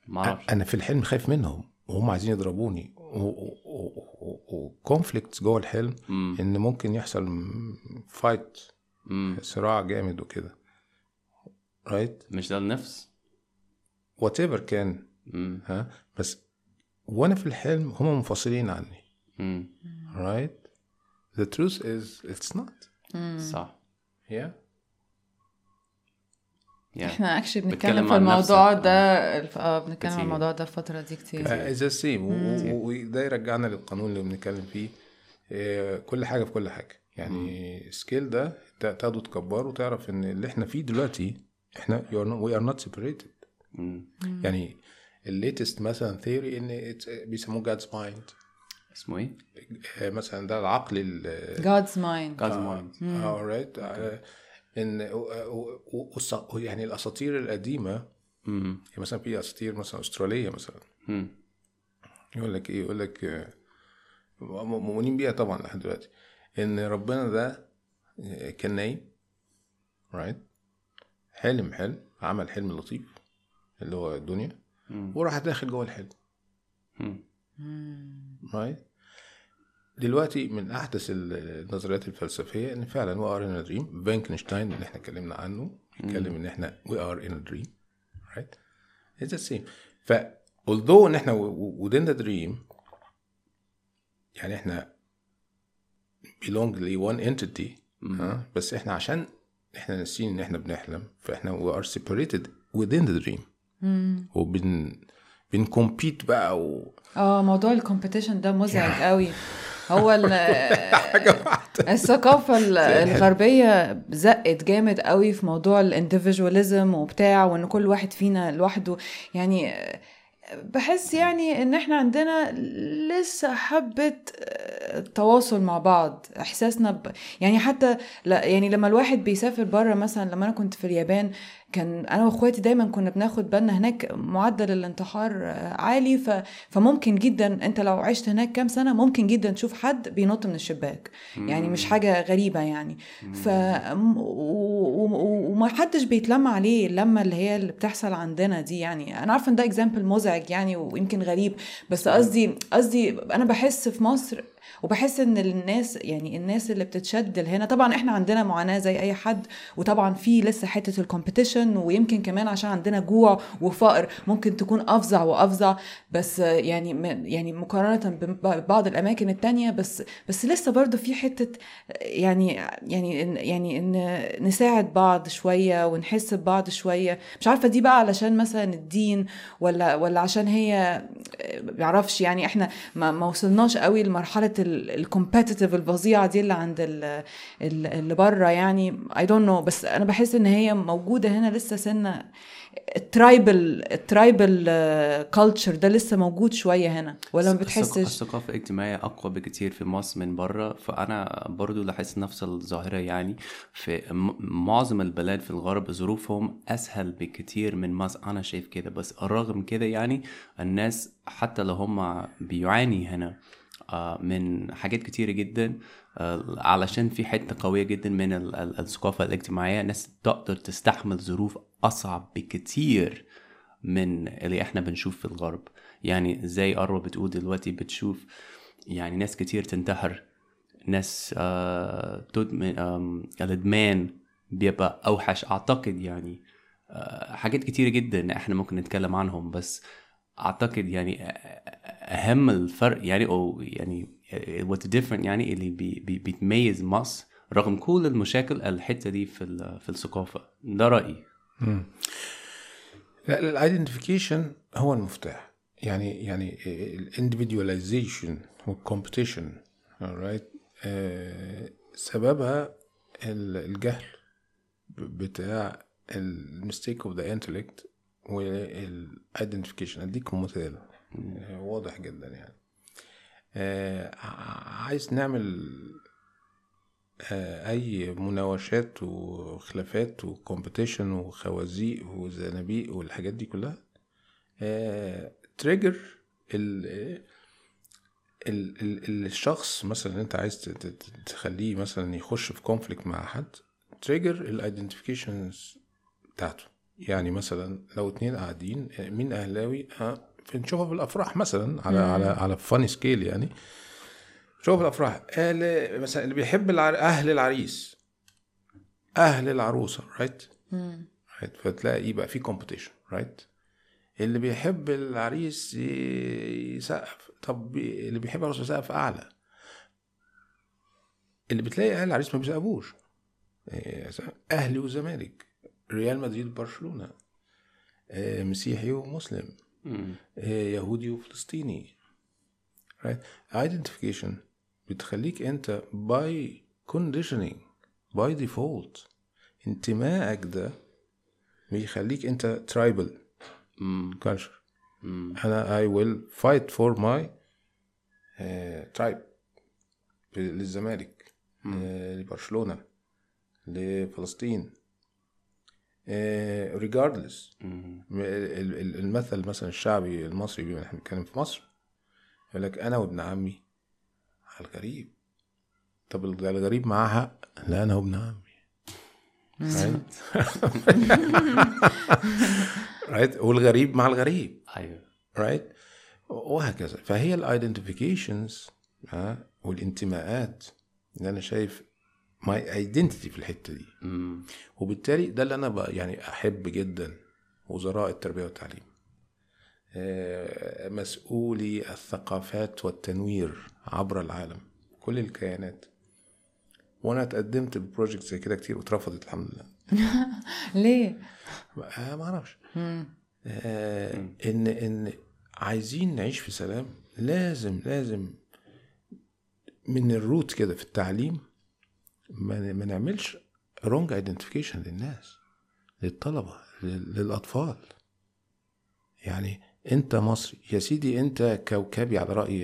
معرفش
أنا في الحلم خايف منهم وهم عايزين يضربوني. و conflicts جوه الحلم
مم.
إن ممكن يحصل
fight.
صراع جامد وكده. right
مش ده النفس؟
whatever كان.
مم.
ها؟ بس وأنا في الحلم هم منفصلين عني.
مم.
right? The truth is it's not.
صح.
Yeah.
Yeah.
إحنا
actually
بنتكلم في الموضوع
نفسك.
ده الف- آه بنتكلم عن. الموضوع ده الفترة دي كتير.
و- و- وده يرجعنا للقانون اللي بنتكلم فيه. آه، كل حاجة في كل حاجة. يعني ال scale ده تا- تاخده تكبره وتعرف إن اللي إحنا فيه دلوقتي إحنا are not separated.
مم.
يعني ال latest مثلا theory إن بيسموه God's mind
اسمه إيه؟
مثلا ده العقل ال
God's mind.
God's mind.
آه right ان و- والص- يعني الأساطير
القديمة.
يعني مثلا في أساطير مثلا أسترالية مثلا. يقول لك إيه؟ يقول لك آه، مؤمنين بيها طبعا لحد دلوقتي. إن ربنا ده آه، كان نايم right حلم حلم عمل حلم لطيف اللي هو الدنيا. وراح داخل جوه الحلم. right دلوقتي من أحدث ال- النظريات الفلسفية إن فعلا we are in dream فانكنشتاين اللي إحنا اتكلمنا عنه بيتكلم إن إحنا we are in dream right it's the same ف although إن إحنا within the dream يعني إحنا belong ل one entity ها بس إحنا عشان إحنا ناسيين إن إحنا بنحلم فإحنا we are separated within the dream. وبن بنكمبيت بقى و...
آه موضوع الكومبيتيشن ده مزعج قوي. هو ال- الثقافة ال- الغربية زقت جامد قوي في موضوع الانديفيدواليزم وبتاع وإن كل واحد فينا لوحده. يعني بحس يعني إن إحنا عندنا لسه حبة تواصل مع بعض. إحساسنا ب... يعني حتى لا يعني لما الواحد بيسافر بره مثلا لما أنا كنت في اليابان كان أنا وإخواتي دايما كنا بناخد بالنا هناك معدل الانتحار عالي. ف... فممكن جدا أنت لو عشت هناك كام سنة ممكن جدا تشوف حد بينط من الشباك. يعني مش حاجة غريبة يعني. ف و... و... وما حدش بيتلم عليه اللمة اللي هي اللي بتحصل عندنا دي يعني. أنا عارفة إن ده اكزامبل مزعج يعني ويمكن غريب بس قصدي قصدي أنا بحس في مصر وبحس إن الناس يعني الناس اللي بتتشد لهنا طبعا إحنا عندنا معاناة زي أي حد وطبعا في لسه حتة الكومبيتيشن ويمكن كمان عشان عندنا جوع وفقر ممكن تكون أفظع وأفظع بس يعني يعني مقارنة ببعض الأماكن التانية بس بس لسه برضو في حتة يعني يعني يعني إن نساعد بعض شوية ونحس ببعض شوية. مش عارفة دي بقى علشان مثلا الدين ولا ولا عشان هي معرفش يعني إحنا ما وصلناش قوي لمرحلة ال competitive الفظيعة دي اللي عند ال- ال- اللي بره يعني. I don't know بس أنا بحس إن هي موجودة هنا لسه سنة. ال tribal ال tribal culture ده لسه موجود شوية هنا. ولا ما بتحسش؟
الثقافة الاجتماعية أقوى بكتير في مصر من بره فأنا برضو لاحظت نفس الظاهرة يعني. في معظم البلاد في الغرب ظروفهم أسهل بكتير من مصر. أنا شايف كده. بس رغم كده يعني الناس حتى لو هم بيعاني هنا من حاجات كتيرة جدا آه، علشان في حتة قوية جدا من ال- ال- الثقافة الاجتماعية. ناس تقدر تستحمل ظروف أصعب بكتير من اللي إحنا بنشوف في الغرب. يعني زي أروى بتقول دلوقتي بتشوف يعني ناس كتير تنتحر ناس آه تدمن الإدمان بيبقى أوحش. أعتقد يعني آه حاجات كتيرة جدا إحنا ممكن نتكلم عنهم بس أعتقد يعني أهم الفرق يعني أو يعني what different يعني اللي بي بي بيتميز مصر رغم كل المشاكل الحتة دي في في الثقافة. ده رأيي.
لا ال identification هو المفتاح. يعني يعني ال individualization وال competition آه، سببها ال- الجهل بتاع ال mistake of the intellect وال identification اديكم مثال آه، واضح جدا يعني. آه، عايز نعمل آه، أي مناوشات وخلافات و competition وخوازيق وزنابيق والحاجات دي كلها. trigger ال ال ال الشخص مثلا اللي أنت عايز تخليه مثلا يخش في conflict مع حد trigger ال identifications بتاعته. يعني مثلا لو اتنين قاعدين آه، مين أهلاوي؟ آه، بنشوفها في الأفراح مثلا على على على funny scale يعني. شوف الأفراح. أهل مثلا اللي بيحب العر... أهل العريس. أهل العروسة right right فتلاقي يبقى في competition right اللي بيحب العريس يسقف. طب اللي بيحب العروسة يسقف أعلى. اللي بتلاقي أهل العريس ما بيسقفوش. إيه، أهلي وزمالك. ريال مدريد وبرشلونه إيه، مسيحي ومسلم. إيه، يهودي وفلسطيني. Identification. بتخليك أنت by conditioning by default. انتمائك ده بيخليك
أنت
culture.
مم.
أنا I will fight for my uh, tribe. للزمالك آه، لبرشلونة لفلسطين. آه،. ال- ال- المثل مثلا الشعبي المصري بما إحنا بنتكلم في مصر يقول لك أنا وابن عمي على الغريب. طب ال- الغريب معاه حق لا أنا وابن عمي. right والغريب مع الغريب.
أيوه.
right وهكذا. فهي ال identifications والانتماءات. اللي أنا شايف my identity في الحتة دي.
مم.
وبالتالي ده اللي أنا بقى يعني أحب جدا وزراء التربية والتعليم. آه، مسؤولي الثقافات والتنوير عبر العالم كل الكيانات. وأنا اتقدمت ب project زي كده كتير واترفضت الحمد لله.
ليه؟
آه ما أعرفش. آه إن إن عايزين نعيش في سلام لازم لازم من ال root كده في التعليم ما, نعملش wrong identification للناس للطلبة لل- للأطفال. يعني أنت مصري يا سيدي أنت كوكبي على رأي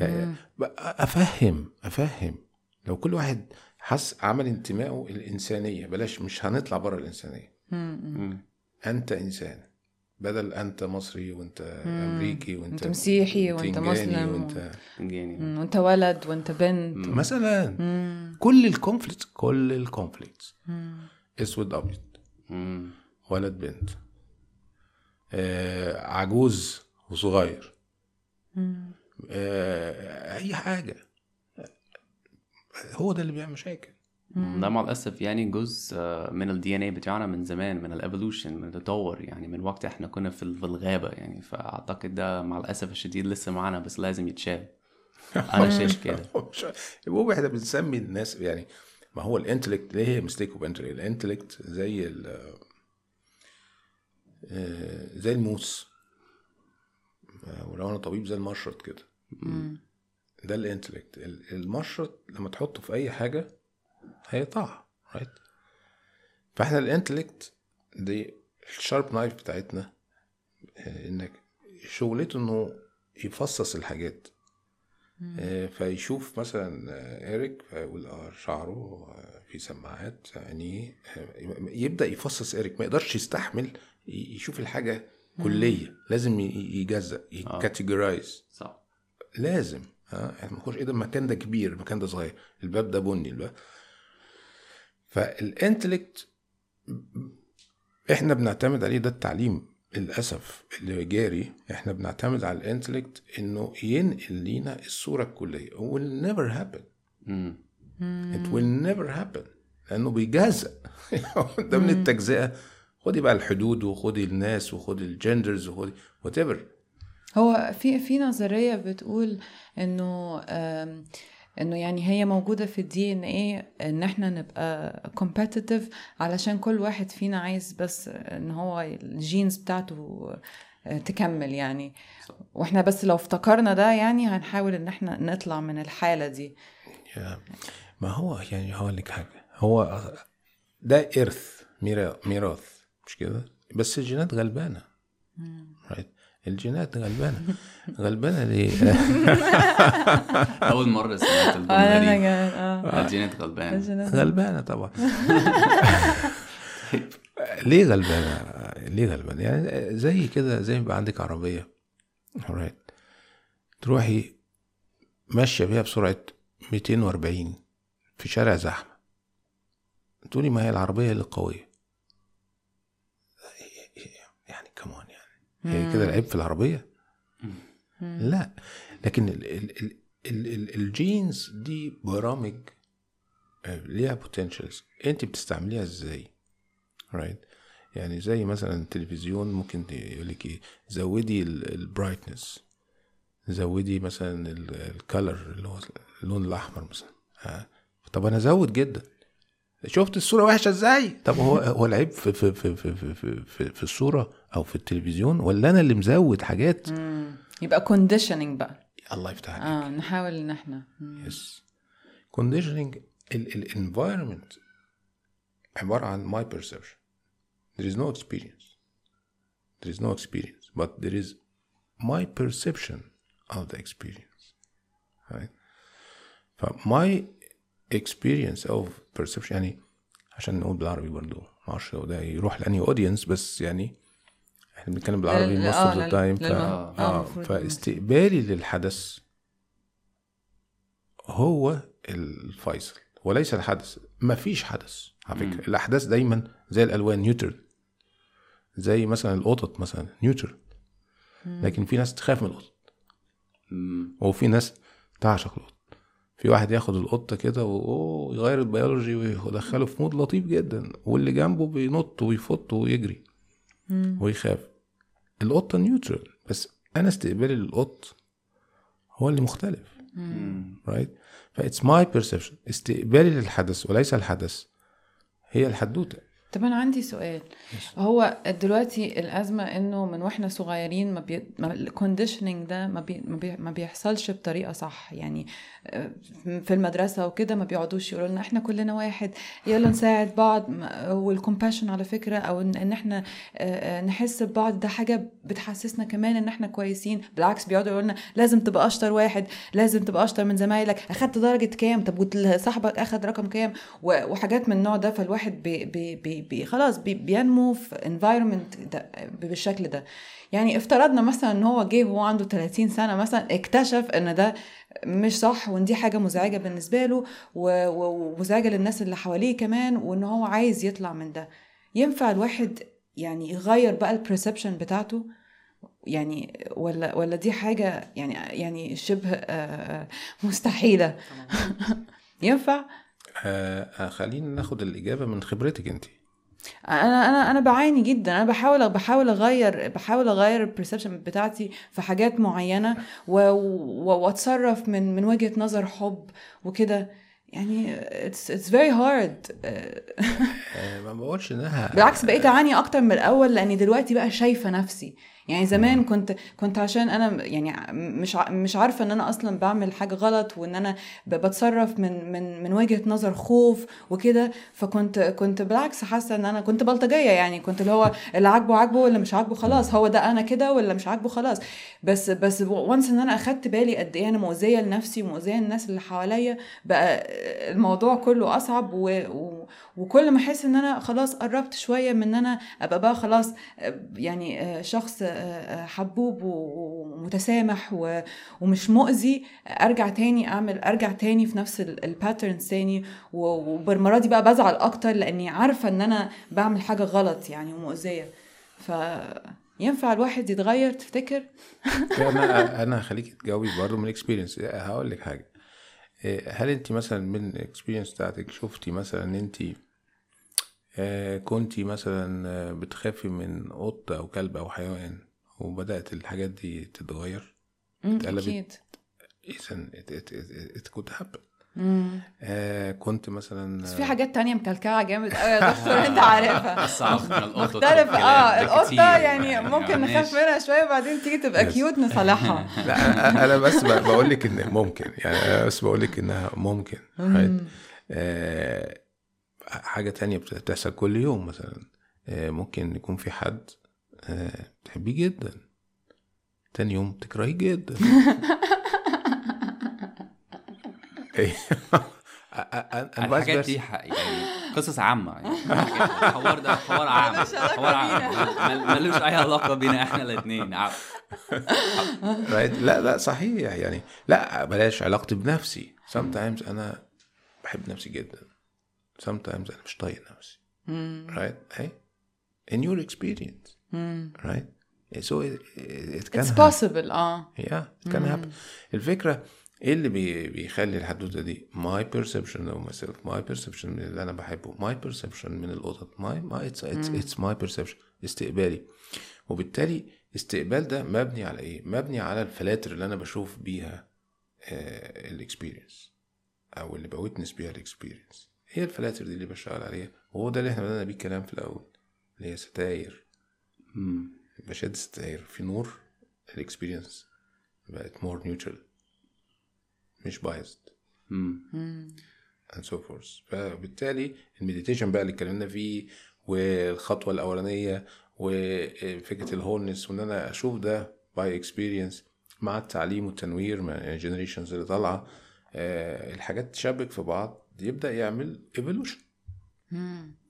يعني أفهم أفهم. لو كل واحد حس عمل انتمائه الإنسانية بلاش مش هنطلع بره
الإنسانية.
أنت إنسان. بدل أنت مصري وأنت أمريكي
وأنت مسيحي وأنت
بتنجاني
مسلم
وأنت
مم، وأنت ولد وأنت بنت.
مثلا.
مم.
كل ال conflict كل
ال
conflict. أسود
أبيض.
ولد بنت. آه عجوز وصغير. آه أي حاجة. هو ده اللي بيعمل مشاكل.
ده مع الأسف يعني جزء آه، من ال DNA بتاعنا من زمان من ال evolution من التطور يعني من وقت إحنا كنا في الغابة يعني. فأعتقد ده مع الأسف الشديد لسه معانا بس لازم يتشال. أنا شايف كده.
هو إحنا بنسمي الناس يعني ما هو ال intellect ليه هي mistake of intellect ال intellect زي ال آه، زي الموس. آه، ولو أنا طبيب زي المشرط كده. ده ال intellect ال- المشرط لما تحطه في أي حاجة هيقطعها right فاحنا ال intellect دي ال sharp knife بتاعتنا آه، إنك شغلته إنه يفصص الحاجات. آه، فيشوف مثلا آه، إيريك فيقول آه شعره في سماعات آه، يبدأ يفصص إيه ما يقدرش يستحمل يشوف الحاجة كلية لازم يجزأ ي categorize
صح.
لازم ها إحنا بنخش إيه ده المكان ده كبير المكان ده صغير الباب ده بني الباب. فال intellect إحنا بنعتمد عليه ده التعليم للأسف اللي جاري إحنا بنعتمد على ال intellect إنه ينقل لينا الصورة الكلية. Will never happen. it will never happen. لأنه بيجزأ ده من التجزئة. خدي بقى الحدود وخدي الناس وخدي ال genders وخدي what
هو في في نظرية بتقول إنه انه يعني هي موجودة في ال DNA ان إحنا نبقى competitive علشان كل واحد فينا عايز بس ان هو ال genes بتاعته آه، تكمل يعني. وإحنا بس لو افتكرنا ده يعني هنحاول ان إحنا نطلع من الحالة دي.
ما هو يعني هقول لك حاجة. هو ده ارث ميرا- ميراث مش كده؟ بس الجينات غلبانة. الجينات غلبانة. غلبانة ليه؟
أول مرة سمعت
الجملة
دي.
جا- آه.
الجينات غلبان
غلبانة طبعا. ليه غلبانة؟ ليه غلبانة؟ يعني زي كده زي ما يبقى عندك عربية right. تروحي ماشية بيها بسرعة 240 في شارع زحمة. تقولي ما هي العربية اللي قويه يعني كمان يعني هي كده العيب في العربية. لا لكن ال ال ال ال ال ال genes دي برامج آه، ليها potentials انت بتستعمليها إزاي؟ right يعني زي مثلا التلفزيون ممكن يقول لك إيه؟ زودي ال brightness زودي مثلا ال color اللي هو اللون الأحمر مثلا. ها طب أنا أزود جدا. شفت الصورة وحشة إزاي؟ طب هو هو العيب في في في في في, في, في, في الصورة أو في التلفزيون ولا أنا اللي مزود حاجات؟
يبقى conditioning بقى.
الله يفتح عليك.
آه نحاول إن إحنا.
yes conditioning ال environment عبارة عن my perception. There is no experience. There is no experience but there is my perception of the experience right? ف my experience of perception يعني عشان نقول بالعربي برضو معرفش لو ده يروح لأني اودينس بس يعني إحنا بنتكلم بالعربي
لل-
most of the
لل-
time ف...
للم-
آه،
آه
المفروض.
فاستقبالي للحدث هو الفيصل وليس الحدث ما فيش حدث على فكرة. الأحداث دايما زي الألوان neutral زي مثلا القطط مثلا neutral لكن في ناس تخاف من القطط
مم.
وفي ناس تعشق القطط في واحد ياخد القطه كده ويغير البيولوجي ويدخله في mood لطيف جدا واللي جنبه بينط ويفط ويجري ويخاف. القطه neutral بس أنا استقبالي للقط هو اللي مختلف.
right
ف it's my perception استقبالي للحدث وليس الحدث هي الحدوتة.
طب أنا عندي سؤال. هو دلوقتي الأزمة إنه من وإحنا صغيرين ما بي... ال conditioning ده ما, بي... ما, بي... ما بيحصلش بطريقة صح. يعني آه، في المدرسة وكده ما بيقعدوش يقولوا لنا إحنا كلنا واحد يلا نساعد بعض. وال compassion على فكرة أو ان إن إحنا آه، آه، نحس ببعض ده حاجة بتحسسنا كمان إن إحنا كويسين. بالعكس بيقعدوا يقولوا لنا لازم تبقى أشطر واحد لازم تبقى أشطر من زمايلك. أخدت درجة كام؟ طب صاحبك أخد رقم كام؟ وحاجات من النوع ده. فالواحد بي بي بي بي خلاص بي بينمو في ده بالشكل ده. يعني افترضنا مثلا إن هو جه وهو عنده 30 سنة مثلا اكتشف إن ده مش صح وإن دي حاجة مزعجة بالنسبة له ومزعجة للناس اللي حواليه كمان وإن هو عايز يطلع من ده. ينفع الواحد يعني يغير بقى ال perception بتاعته؟ يعني ولا ولا دي حاجة يعني يعني شبه آه، مستحيلة؟ ينفع؟
آه آه، خلينا ناخد الإجابة من خبرتك انت
أنا أنا أنا بعاني جدا. أنا بحاول بحاول أغير بحاول أغير البرسبشن بتاعتي في حاجات معينة و- و- وأتصرف من من وجهة نظر حب وكده. يعني very hard. آه،
آه ما بقولش إنها
بالعكس بقيت أعاني أكتر من الأول لأني دلوقتي بقى شايفة نفسي. يعني زمان كنت كنت عشان أنا يعني مش مش عارفة إن أنا أصلا بعمل حاجة غلط وإن أنا بتصرف من من من وجهة نظر خوف وكده. فكنت كنت بالعكس حاسة إن أنا كنت بلطجية يعني. كنت اللي هو اللي عاجبه عاجبه واللي مش عاجبه خلاص. هو ده أنا كده ولا مش عاجبه خلاص. بس بس وانس إن أنا أخدت بالي قد إيه أنا مؤذية لنفسي ومؤذية للناس اللي حواليا بقى الموضوع كله أصعب و... و... وكل ما أحس إن أنا خلاص قربت شوية من إن أنا أبقى بقى خلاص يعني شخص حبوب ومتسامح ومش مؤذي أرجع تاني أعمل أرجع تاني في نفس ال patterns تاني وبالمرة دي بقى بزعل أكتر لأني عارفة إن أنا بعمل حاجة غلط يعني ومؤذية. ف ينفع الواحد يتغير تفتكر؟
أنا أنا هخليك تجاوبي برضه من ال experience هقول لك حاجة. إيه، هل انت مثلا من ال experience بتاعتك شفتي مثلا إن انت آه، كنتي مثلا آه، بتخافي من قط أو كلب أو حيوان وبدأت الحاجات دي تتغير اتقلبت.
أكيد
اذا could happen
مم.
آه كنت مثلا
بس في حاجات تانية مكلكعة جامد قوي يا دكتور أنت عارفها
صعب من القطط
مختلف
والكلاب آه
القطة
كتير.
يعني ممكن. نخاف منها شوية وبعدين تيجي تبقى. كيوت نصالحها
لا أنا- أنا بس بقول لك إن ممكن يعني أنا بس بقول لك إنها ممكن? آه حاجة تانية بتحصل كل يوم مثلا. آه ممكن يكون في حد آه تحبيه جدا. تاني يوم تكرهيه جدا. بس-
الحاجات
بس-
دي يعني قصص عامة يعني الحوار ده حوار عام حوار عام. ملوش أي علاقة بينا إحنا الاتنين. ع-
right? لا لا صحيح يعني. لا بلاش علاقتي بنفسي. sometimes أنا بحب نفسي جدا. Sometimes أنا مش طايق نفسي right? Hey in your experience right? So it, it can
It's
happen.
possible آه
yeah it can happen. الفكرة إيه اللي بي بيخلي الحدوتة دي؟ My perception of myself my perception من اللي أنا بحبه my perception من القطط my, my it's, it's, it's my perception استقبالي. وبالتالي استقبال ده مبني على إيه؟ مبني على الفلاتر اللي أنا بشوف بيها ال experience أو اللي ب witness بيها ال experience هي الفلاتر دي اللي بشتغل عليها. وهو ده اللي إحنا بدأنا بيه الكلام في الأول اللي هي ستاير. بشد ستاير. في نور ال experience بقت more neutral مش
biased
and so forth. فبالتالي ال meditation بقى اللي اتكلمنا فيه والخطوة الأولانية وفكرة ال wholeness وإن أنا أشوف ده by experience مع التعليم والتنوير مع ال generations اللي طالعة آه، الحاجات تشبك في بعض. يبدأ يعمل evolution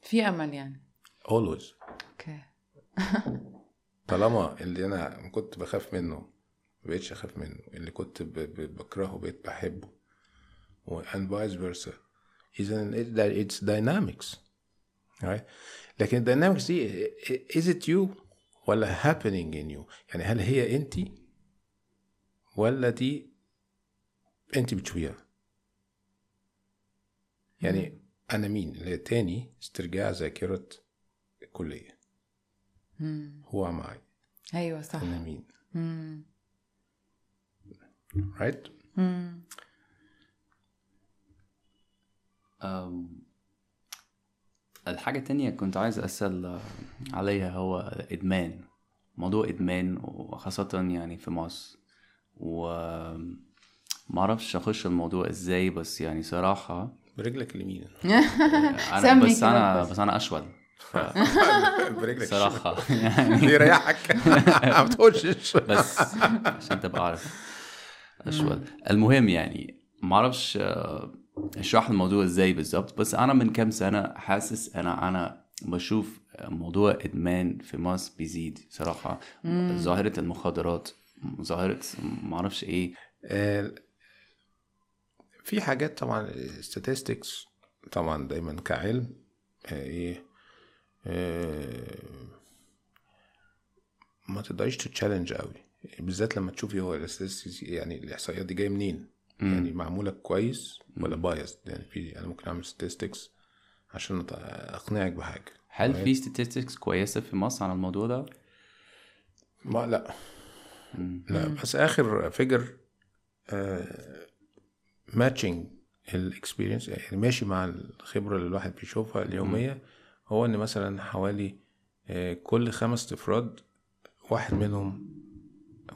في أمل يعني.
Always.
okay.
طالما اللي أنا كنت بخاف منه مبقتش أخاف منه. اللي كنت بكرهه بقيت بحبه. و- and vice versa. اذا dynamics right? لكن الداينامكس دي is it you ولا happening in you يعني هل هي انت ولا دي انت بتشوفيها يعني أنا مين؟ اللي هي تاني استرجاع ذاكرة الكلية. هو معي.
أيوه صح.
أنا مين؟
مم.
right
مم.
أم، الحاجة التانية كنت عايز أسأل عليها هو إدمان موضوع إدمان وخاصة يعني في مصر. و معرفش أخش الموضوع إزاي بس يعني صراحة
برجلك اليمين.
سمي
بس أنا
بس.
أنا أشول
برجلك
صراحة يعني.
يريحك ما تقولش
بس عشان تبقى عارف. اشول المهم يعني ما أعرفش آه، اشرح الموضوع إزاي بالظبط بس أنا من كام سنة حاسس أنا أنا بشوف موضوع إدمان في مصر بيزيد صراحة. ظاهرة المخدرات ظاهرة ما أعرفش إيه.
آه، في حاجات طبعا statistics طبعا دايما كعلم آه، إيه آه، ما تقدريش تتشالنج قوي. بالذات لما تشوفي هو يعني الإحصائيات دي جاية منين؟ يعني معمولة كويس ولا بايظ يعني في أنا ممكن أعمل statistics عشان أقنعك بحاجة.
هل في statistics كويسة في مصر عن الموضوع ده؟
ما لا. لا بس آخر فيجر matching ال experience يعني ماشي مع الخبرة اللي الواحد بيشوفها اليومية هو إن مثلا حوالي آه، كل خمس افراد واحد منهم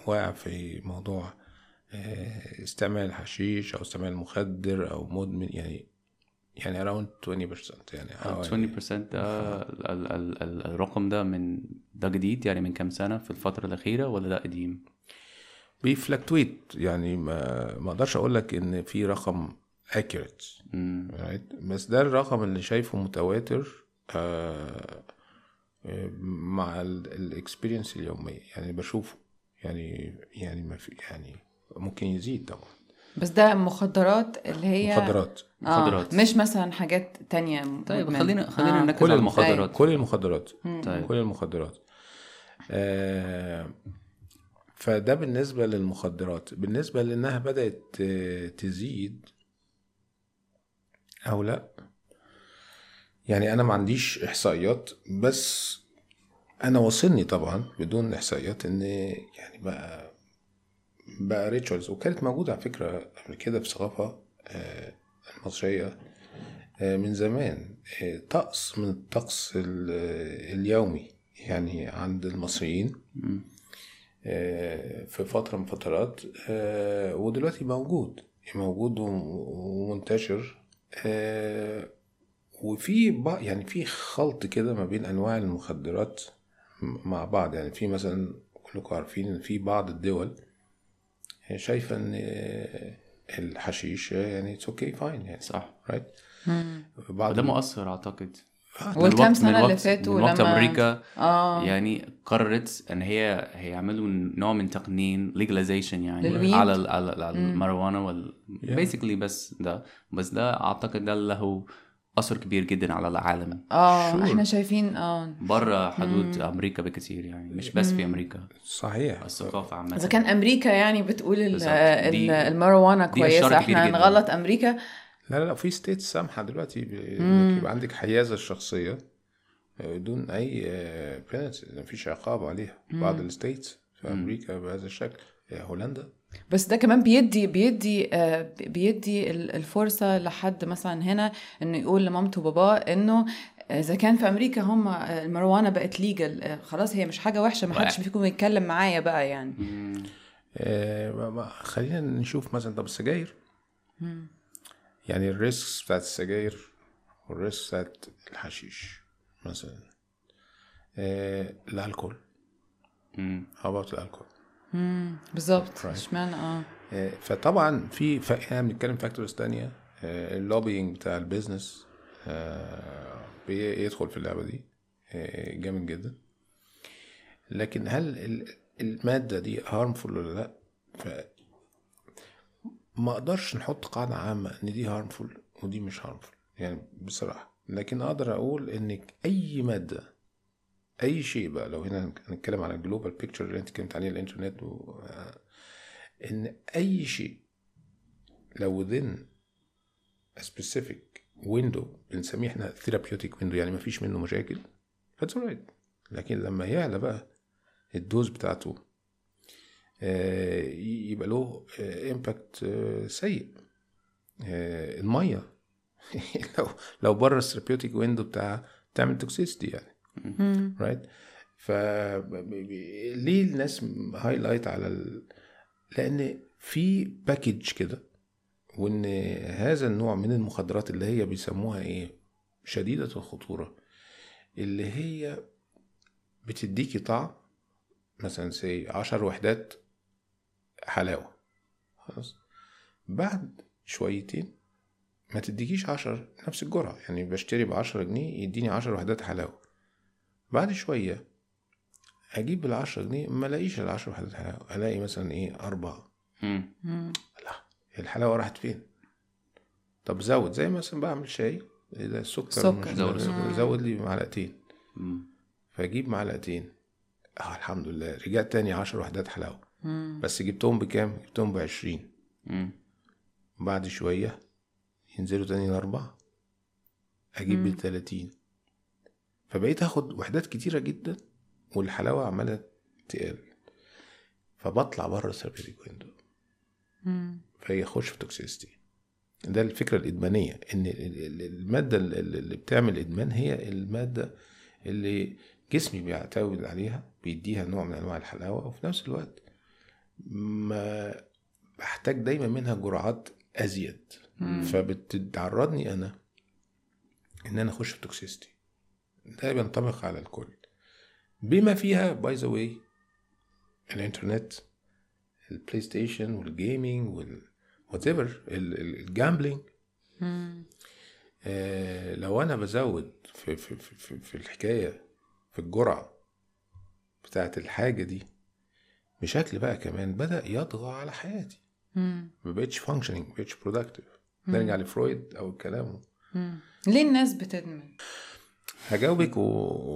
واقع في موضوع آه، استعمال حشيش أو استعمال مخدر أو مدمن يعني يعني around 20% يعني حوالي
20% ده ال- ال- ال- ال- الرقم ده من ده جديد يعني من كام سنة في الفترة الأخيرة ولا ده قديم؟
بي fluctuate يعني ما ما أقدرش أقول لك ان في رقم right? بس ده الرقم اللي شايفه متواتر آه آه، مع ال experience اليومية يعني بشوفه يعني يعني ما في يعني ممكن يزيد طبعا
بس ده مخدرات اللي هي
مخدرات
آه
مخدرات.
مش مثلا حاجات تانية
طيب
مدمنة.
خلينا خلينا
آه.
نركز
كل
على
المخدرات
المخدرات
كل المخدرات
طيب
كل المخدرات آه فده بالنسبة للمخدرات. بالنسبة لأنها بدأت تزيد أو لأ. يعني أنا ما عنديش إحصائيات بس أنا وصلني طبعا بدون إحصائيات إن يعني بقى بقى ريتشوالز وكانت موجودة على فكرة قبل كده في الثقافة آه، المصرية آه، من زمان. آه، طقس من الطقس ال- اليومي يعني عند المصريين.
مم.
آه، في فترة من فترات آه، ودلوقتي موجود موجود و- ومنتشر آه، وفي يعني في خلط كده ما بين أنواع المخدرات مع بعض. يعني في مثلا كلكم عارفين إن في بعض الدول شايفة إن آه، الحشيش يعني it's okay fine يعني
صح.
right
مم.
بعض
وده مؤثر أعتقد.
والكام
من
اللي فاتوا لما-
أمريكا
آه
يعني قررت إن هي هيعملوا نوع من تقنين legalization يعني
لل weed؟
على ال على, ال- على
مم.
الماريجوانا وال
Yeah.
basically بس ده بس ده أعتقد ده له أثر كبير جدا على العالم
آه
Sure.
إحنا شايفين آه
بره حدود أمريكا بكثير يعني مش بس في أمريكا
صحيح
الثقافة عامة
إذا كان أمريكا يعني بتقول ال-
بالظبط.
ال-
دي-
الماريجوانا
دي إشارة
كويسه
إحنا.
نغلط أمريكا
لا لا لا في state سامحة دلوقتي
مم.
إنك يبقى عندك حيازة الشخصية بدون أي بينالتي مفيش عقاب عليها. بعض ال states في أمريكا بهذا الشكل هولندا.
بس ده كمان بيدي بيدي آه، بيدي ال- الفرصة لحد مثلا هنا إنه يقول لمامته وباباه إنه إذا كان في أمريكا هم آه، الماريجوانا بقت legal خلاص هي مش حاجة وحشة ما حدش فيكم يتكلم معايا بقى يعني.
آه، ما- ما- خلينا نشوف مثلا طب السجاير. يعني ال risk بتاعت السجاير وال risk بتاعت الحشيش مثلا. آه، الألكول.
مم.
how about الألكول؟
مم. بالظبط. اشمعنى؟ آه.
آه، فطبعا في ف- إحنا بنتكلم factors تانية. آه، ال lobbying بتاع ال business آه، بيدخل في اللعبة دي. آه، جامد جدا. لكن هل ال- المادة دي harmful ولا لأ؟ ف ما أقدرش نحط قاعدة عامة إن دي harmful ودي مش harmful يعني بصراحة. لكن أقدر أقول ان أي مادة أي شيء بقى لو هنا هنتكلم على ال global picture اللي أنت اتكلمت عليه الإنترنت و... إن أي شيء لو within a specific window بنسميه إحنا therapeutic window يعني مفيش منه مشاكل that's alright. لكن لما يعلى بقى ال dose بتاعته آه، يبقى له impact سيء. آه، المية. لو لو بره ال therapeutic window بتاع تعمل toxicity يعني. right ف ليه الناس highlight على ال... لأن في package كده وإن هذا النوع من المخدرات اللي هي بيسموها إيه؟ شديدة الخطورة اللي هي بتديكي طعم مثلا سي عشر وحدات حلاوة. خلاص. بعد شويتين ما تديكيش عشر نفس الجرعة يعني بشتري بعشرة جنيه يديني عشر وحدات حلاوة. بعد شوية أجيب بالعشرة جنيه ما ألاقيش العشر وحدات حلاوة ألاقي مثلا إيه أربعة. لا الحلاوة راحت فين؟ طب زود زي مثلا بعمل شاي إذا السكر
سكر.
زود
زود, زود لي معلقتين. فأجيب معلقتين. آه الحمد لله رجعت تاني عشر وحدات حلاوة.
مم.
بس جبتهم بكام؟ جبتهم بعشرين
مم.
بعد شوية ينزلوا تاني لأربعة أجيب. بالتلاتين فبقيت آخد وحدات كتيرة جدا والحلاوة عمالة تقل فبطلع بره ال therapeutic
window.
فيخش في toxicity ده الفكرة الإدمانية إن ال- ال- المادة ال- ال- اللي بتعمل إدمان هي المادة اللي جسمي بيعتمد عليها بيديها نوع من أنواع الحلاوة وفي نفس الوقت ما بحتاج دايما منها جرعات أزيد
مم.
فبتعرضني أنا إن أنا أخش في toxicity ده بينطبق على الكل بما فيها by the way الإنترنت ال PlayStation وال gaming وال whatever
ال gambling.
آه لو أنا بزود في في في, في, في الحكاية في الجرعة بتاعت الحاجة دي بشكل بقى كمان بدأ يطغى على حياتي. ما بقتش functioning ما بقتش productive نرجع لفرويد أو كلامه.
ليه الناس بتدمن؟
هجاوبك و...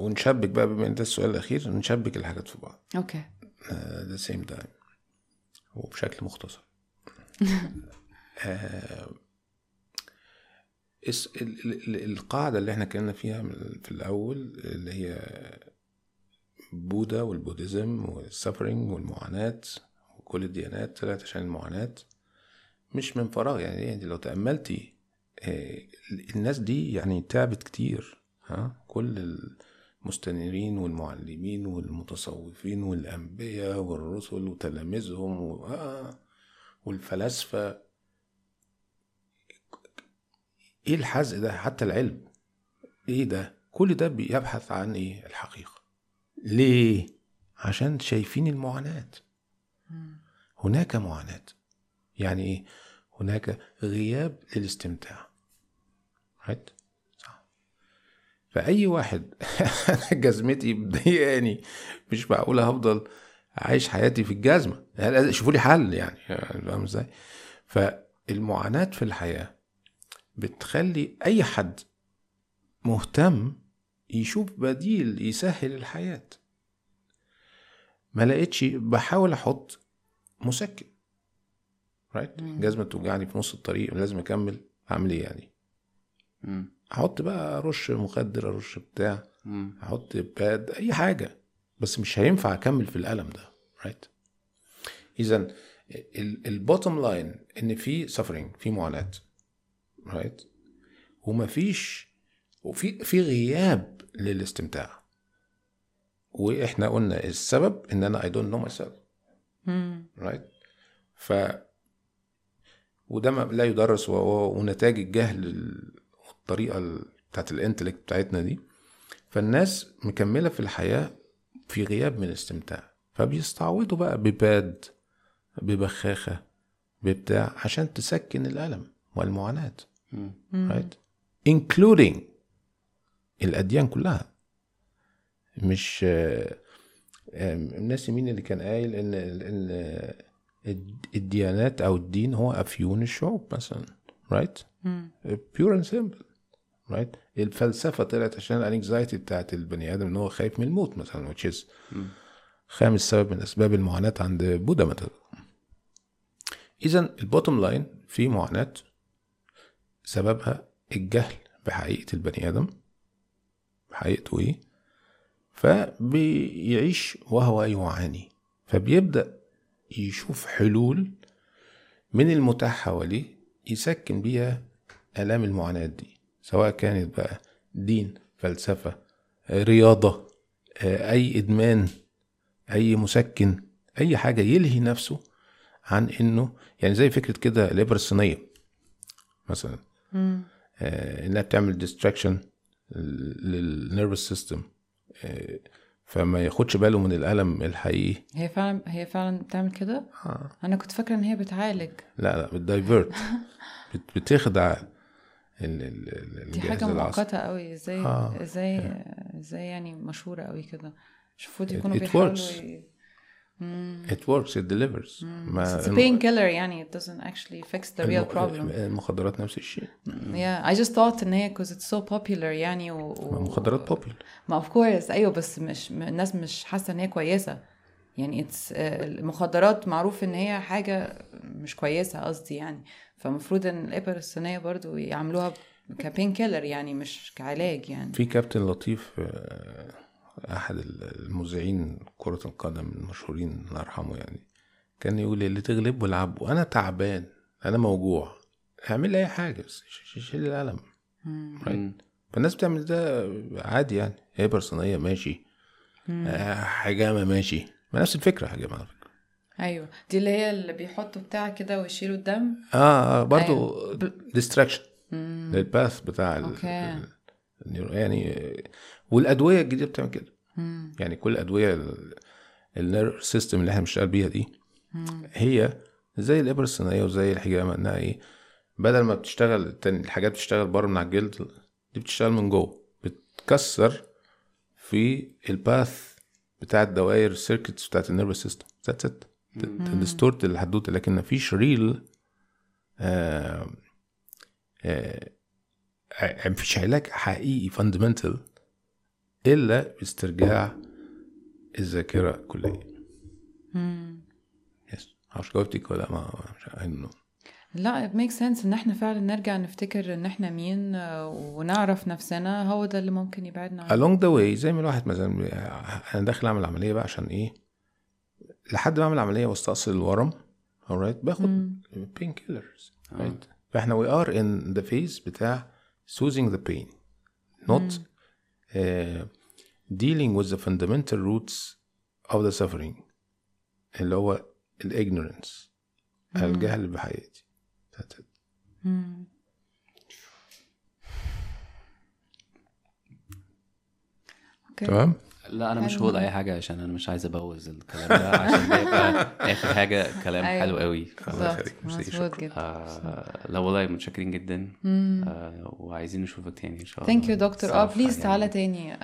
ونشبك بقى بما إن ده السؤال الأخير نشبك الحاجات في بعض.
okay.
the same time وبشكل مختصر. آه، اس- ال- ال- ال- القاعدة اللي إحنا اتكلمنا فيها من- في الأول اللي هي بوذا وال Buddhism وال suffering والمعاناة وكل الديانات طلعت عشان المعاناة. مش من فراغ يعني يعني لو تأملتي آه، الناس دي يعني تعبت كتير ها؟ كل المستنيرين والمعلمين والمتصوفين والأنبياء والرسل وتلاميذهم. آه، والفلاسفة. إيه الحزق ده؟ حتى العلم. إيه ده؟ كل ده بيبحث عن إيه؟ الحقيقة. ليه؟ عشان شايفين المعاناة. هناك معاناة. يعني إيه؟ هناك غياب للاستمتاع. Right? صح. فأي واحد أنا جزمتي مضايقاني. مش معقول هفضل عايش حياتي في الجزمة. شوفوا لي حل يعني. فاهم إزاي؟ فالمعاناة في الحياة بتخلي أي حد مهتم يشوف بديل يسهل الحياة. ما لقيتش بحاول أحط مسكن. right جزمة توجعني في نص الطريق لازم أكمل. أعمل إيه يعني؟
مم.
أحط بقى رش مخدر أرش بتاع.
مم.
أحط باد أي حاجة. بس مش هينفع أكمل في الألم ده. right اذا ال bottom line إن في suffering في معاناة. right ومفيش وفي في غياب للاستمتاع. وإحنا قلنا السبب إن أنا I don't know
myself.
right ف وده ما لا يدرس ونتاج الجهل ال- والطريقة ال- بتاعت ال intellect بتاعتنا دي. فالناس مكملة في الحياة في غياب من الاستمتاع. فبيستعوضوا بقى بباد ببخاخة ببتاع عشان تسكن الألم
والمعاناة.
right including الأديان كلها. مش الناس مين اللي كان قايل إن إن الد- الديانات أو الدين هو افيون الشعوب مثلا
right.
pure and simple right الفلسفة طلعت عشان ال anxiety بتاعت البني آدم إن هو خايف من الموت مثلا which is خامس سبب من أسباب المعاناة عند بوذا مثلا. اذا ال bottom line في معاناة سببها الجهل بحقيقة البني آدم. بحقيقته إيه؟ فبيعيش وهو يعاني. فبيبدأ يشوف حلول من المتاح حواليه يسكن بيها آلام المعاناة دي سواء كانت بقى دين فلسفة رياضة آه، أي إدمان أي مسكن أي حاجة يلهي نفسه عن إنه يعني زي فكرة كده الإبرة الصينية مثلا.
مم.
آه، إنها بتعمل distraction لل nervous system فما ياخدش باله من الألم الحقيقي
هي فعلا هي فعلا بتعمل كده
آه.
أنا كنت فاكرة إن هي بتعالج
لا لا بت divert بت- بتخدع ال- ال- ال-
دي
حاجة.
مؤقتة قوي إزاي
آه.
إزاي إزاي يعني مشهورة قوي كده المفروض يكونوا بيحاولوا.
It works it delivers. ما
It's a painkiller يعني it doesn't actually fix the real problem.
المخدرات نفس الشيء.
Yeah I just thought إن هي cause it's so popular يعني و... و...
المخدرات بوبيل
ما of course أيوه بس مش الناس مش حاسة إن هي كويسة. يعني it's آه، المخدرات معروف إن هي حاجة مش كويسة قصدي يعني. فالمفروض إن الإبر الصينية برضو يعملوها كبين كيلر يعني مش كعلاج يعني.
في كابتن لطيف آه، أحد المذيعين كرة القدم المشهورين الله يرحمه يعني كان يقول اللي تغلبه العبه أنا تعبان أنا موجوع اعمل لي أي حاجة بس شيل الالم right? فالناس بتعمل ده عادي يعني ابر صينيه ماشي. آه، حجامة ماشي. ما نفس الفكرة حجامة على فكرة.
أيوه. دي اللي هي اللي بيحطوا بتاع كده ويشيلوا الدم؟
آه آه، برضو distraction لل path بتاع
okay.
ال- يعني والأدوية الجديدة بتعمل كده. يعني كل الادويه ال nerve system اللي إحنا بنشتغل بيها دي هي زي الإبرة الصينية وزي الحجامه انها إيه بدل ما بتشتغل الحاجات بتشتغل بره من على الجلد دي بتشتغل من جوه. بتكسر في ال path بتاع الدوائر ال circuits بتاعت ال nervous system. That's it to distort الحدوتة. لكن مفيش real آه آه، مفيش علاج حقيقي fundamental إلا باسترجاع الذاكرة كليا yes معرفش جاوبتك ولا ما مش.
لا it makes sense إن إحنا فعلا نرجع نفتكر إن إحنا مين آه، ونعرف نفسنا. هو ده اللي ممكن يبعدنا عن
along the way زي ما الواحد مثلا أنا داخل أعمل عملية بقى عشان إيه؟ لحد ما أعمل عملية واستأصل الورم alright باخد بين كيلرز right فإحنا we are in the phase بتاع soothing the pain not dealing with the fundamental roots of the suffering اللي هو الignorance الجهل بحياتي That's it.
اوكي
تمام
لا أنا مش. هقول أي حاجة عشان أنا مش عايز أبوظ الكلام ده عشان ده يبقى آخر حاجة كلام
أيوة.
حلو قوي.
مظبوط. جدا.
آه لا والله متشكرين جدا. آه وعايزين نشوفك تاني إن شاء الله
thank you دكتور. آه
please.
تعالى تاني.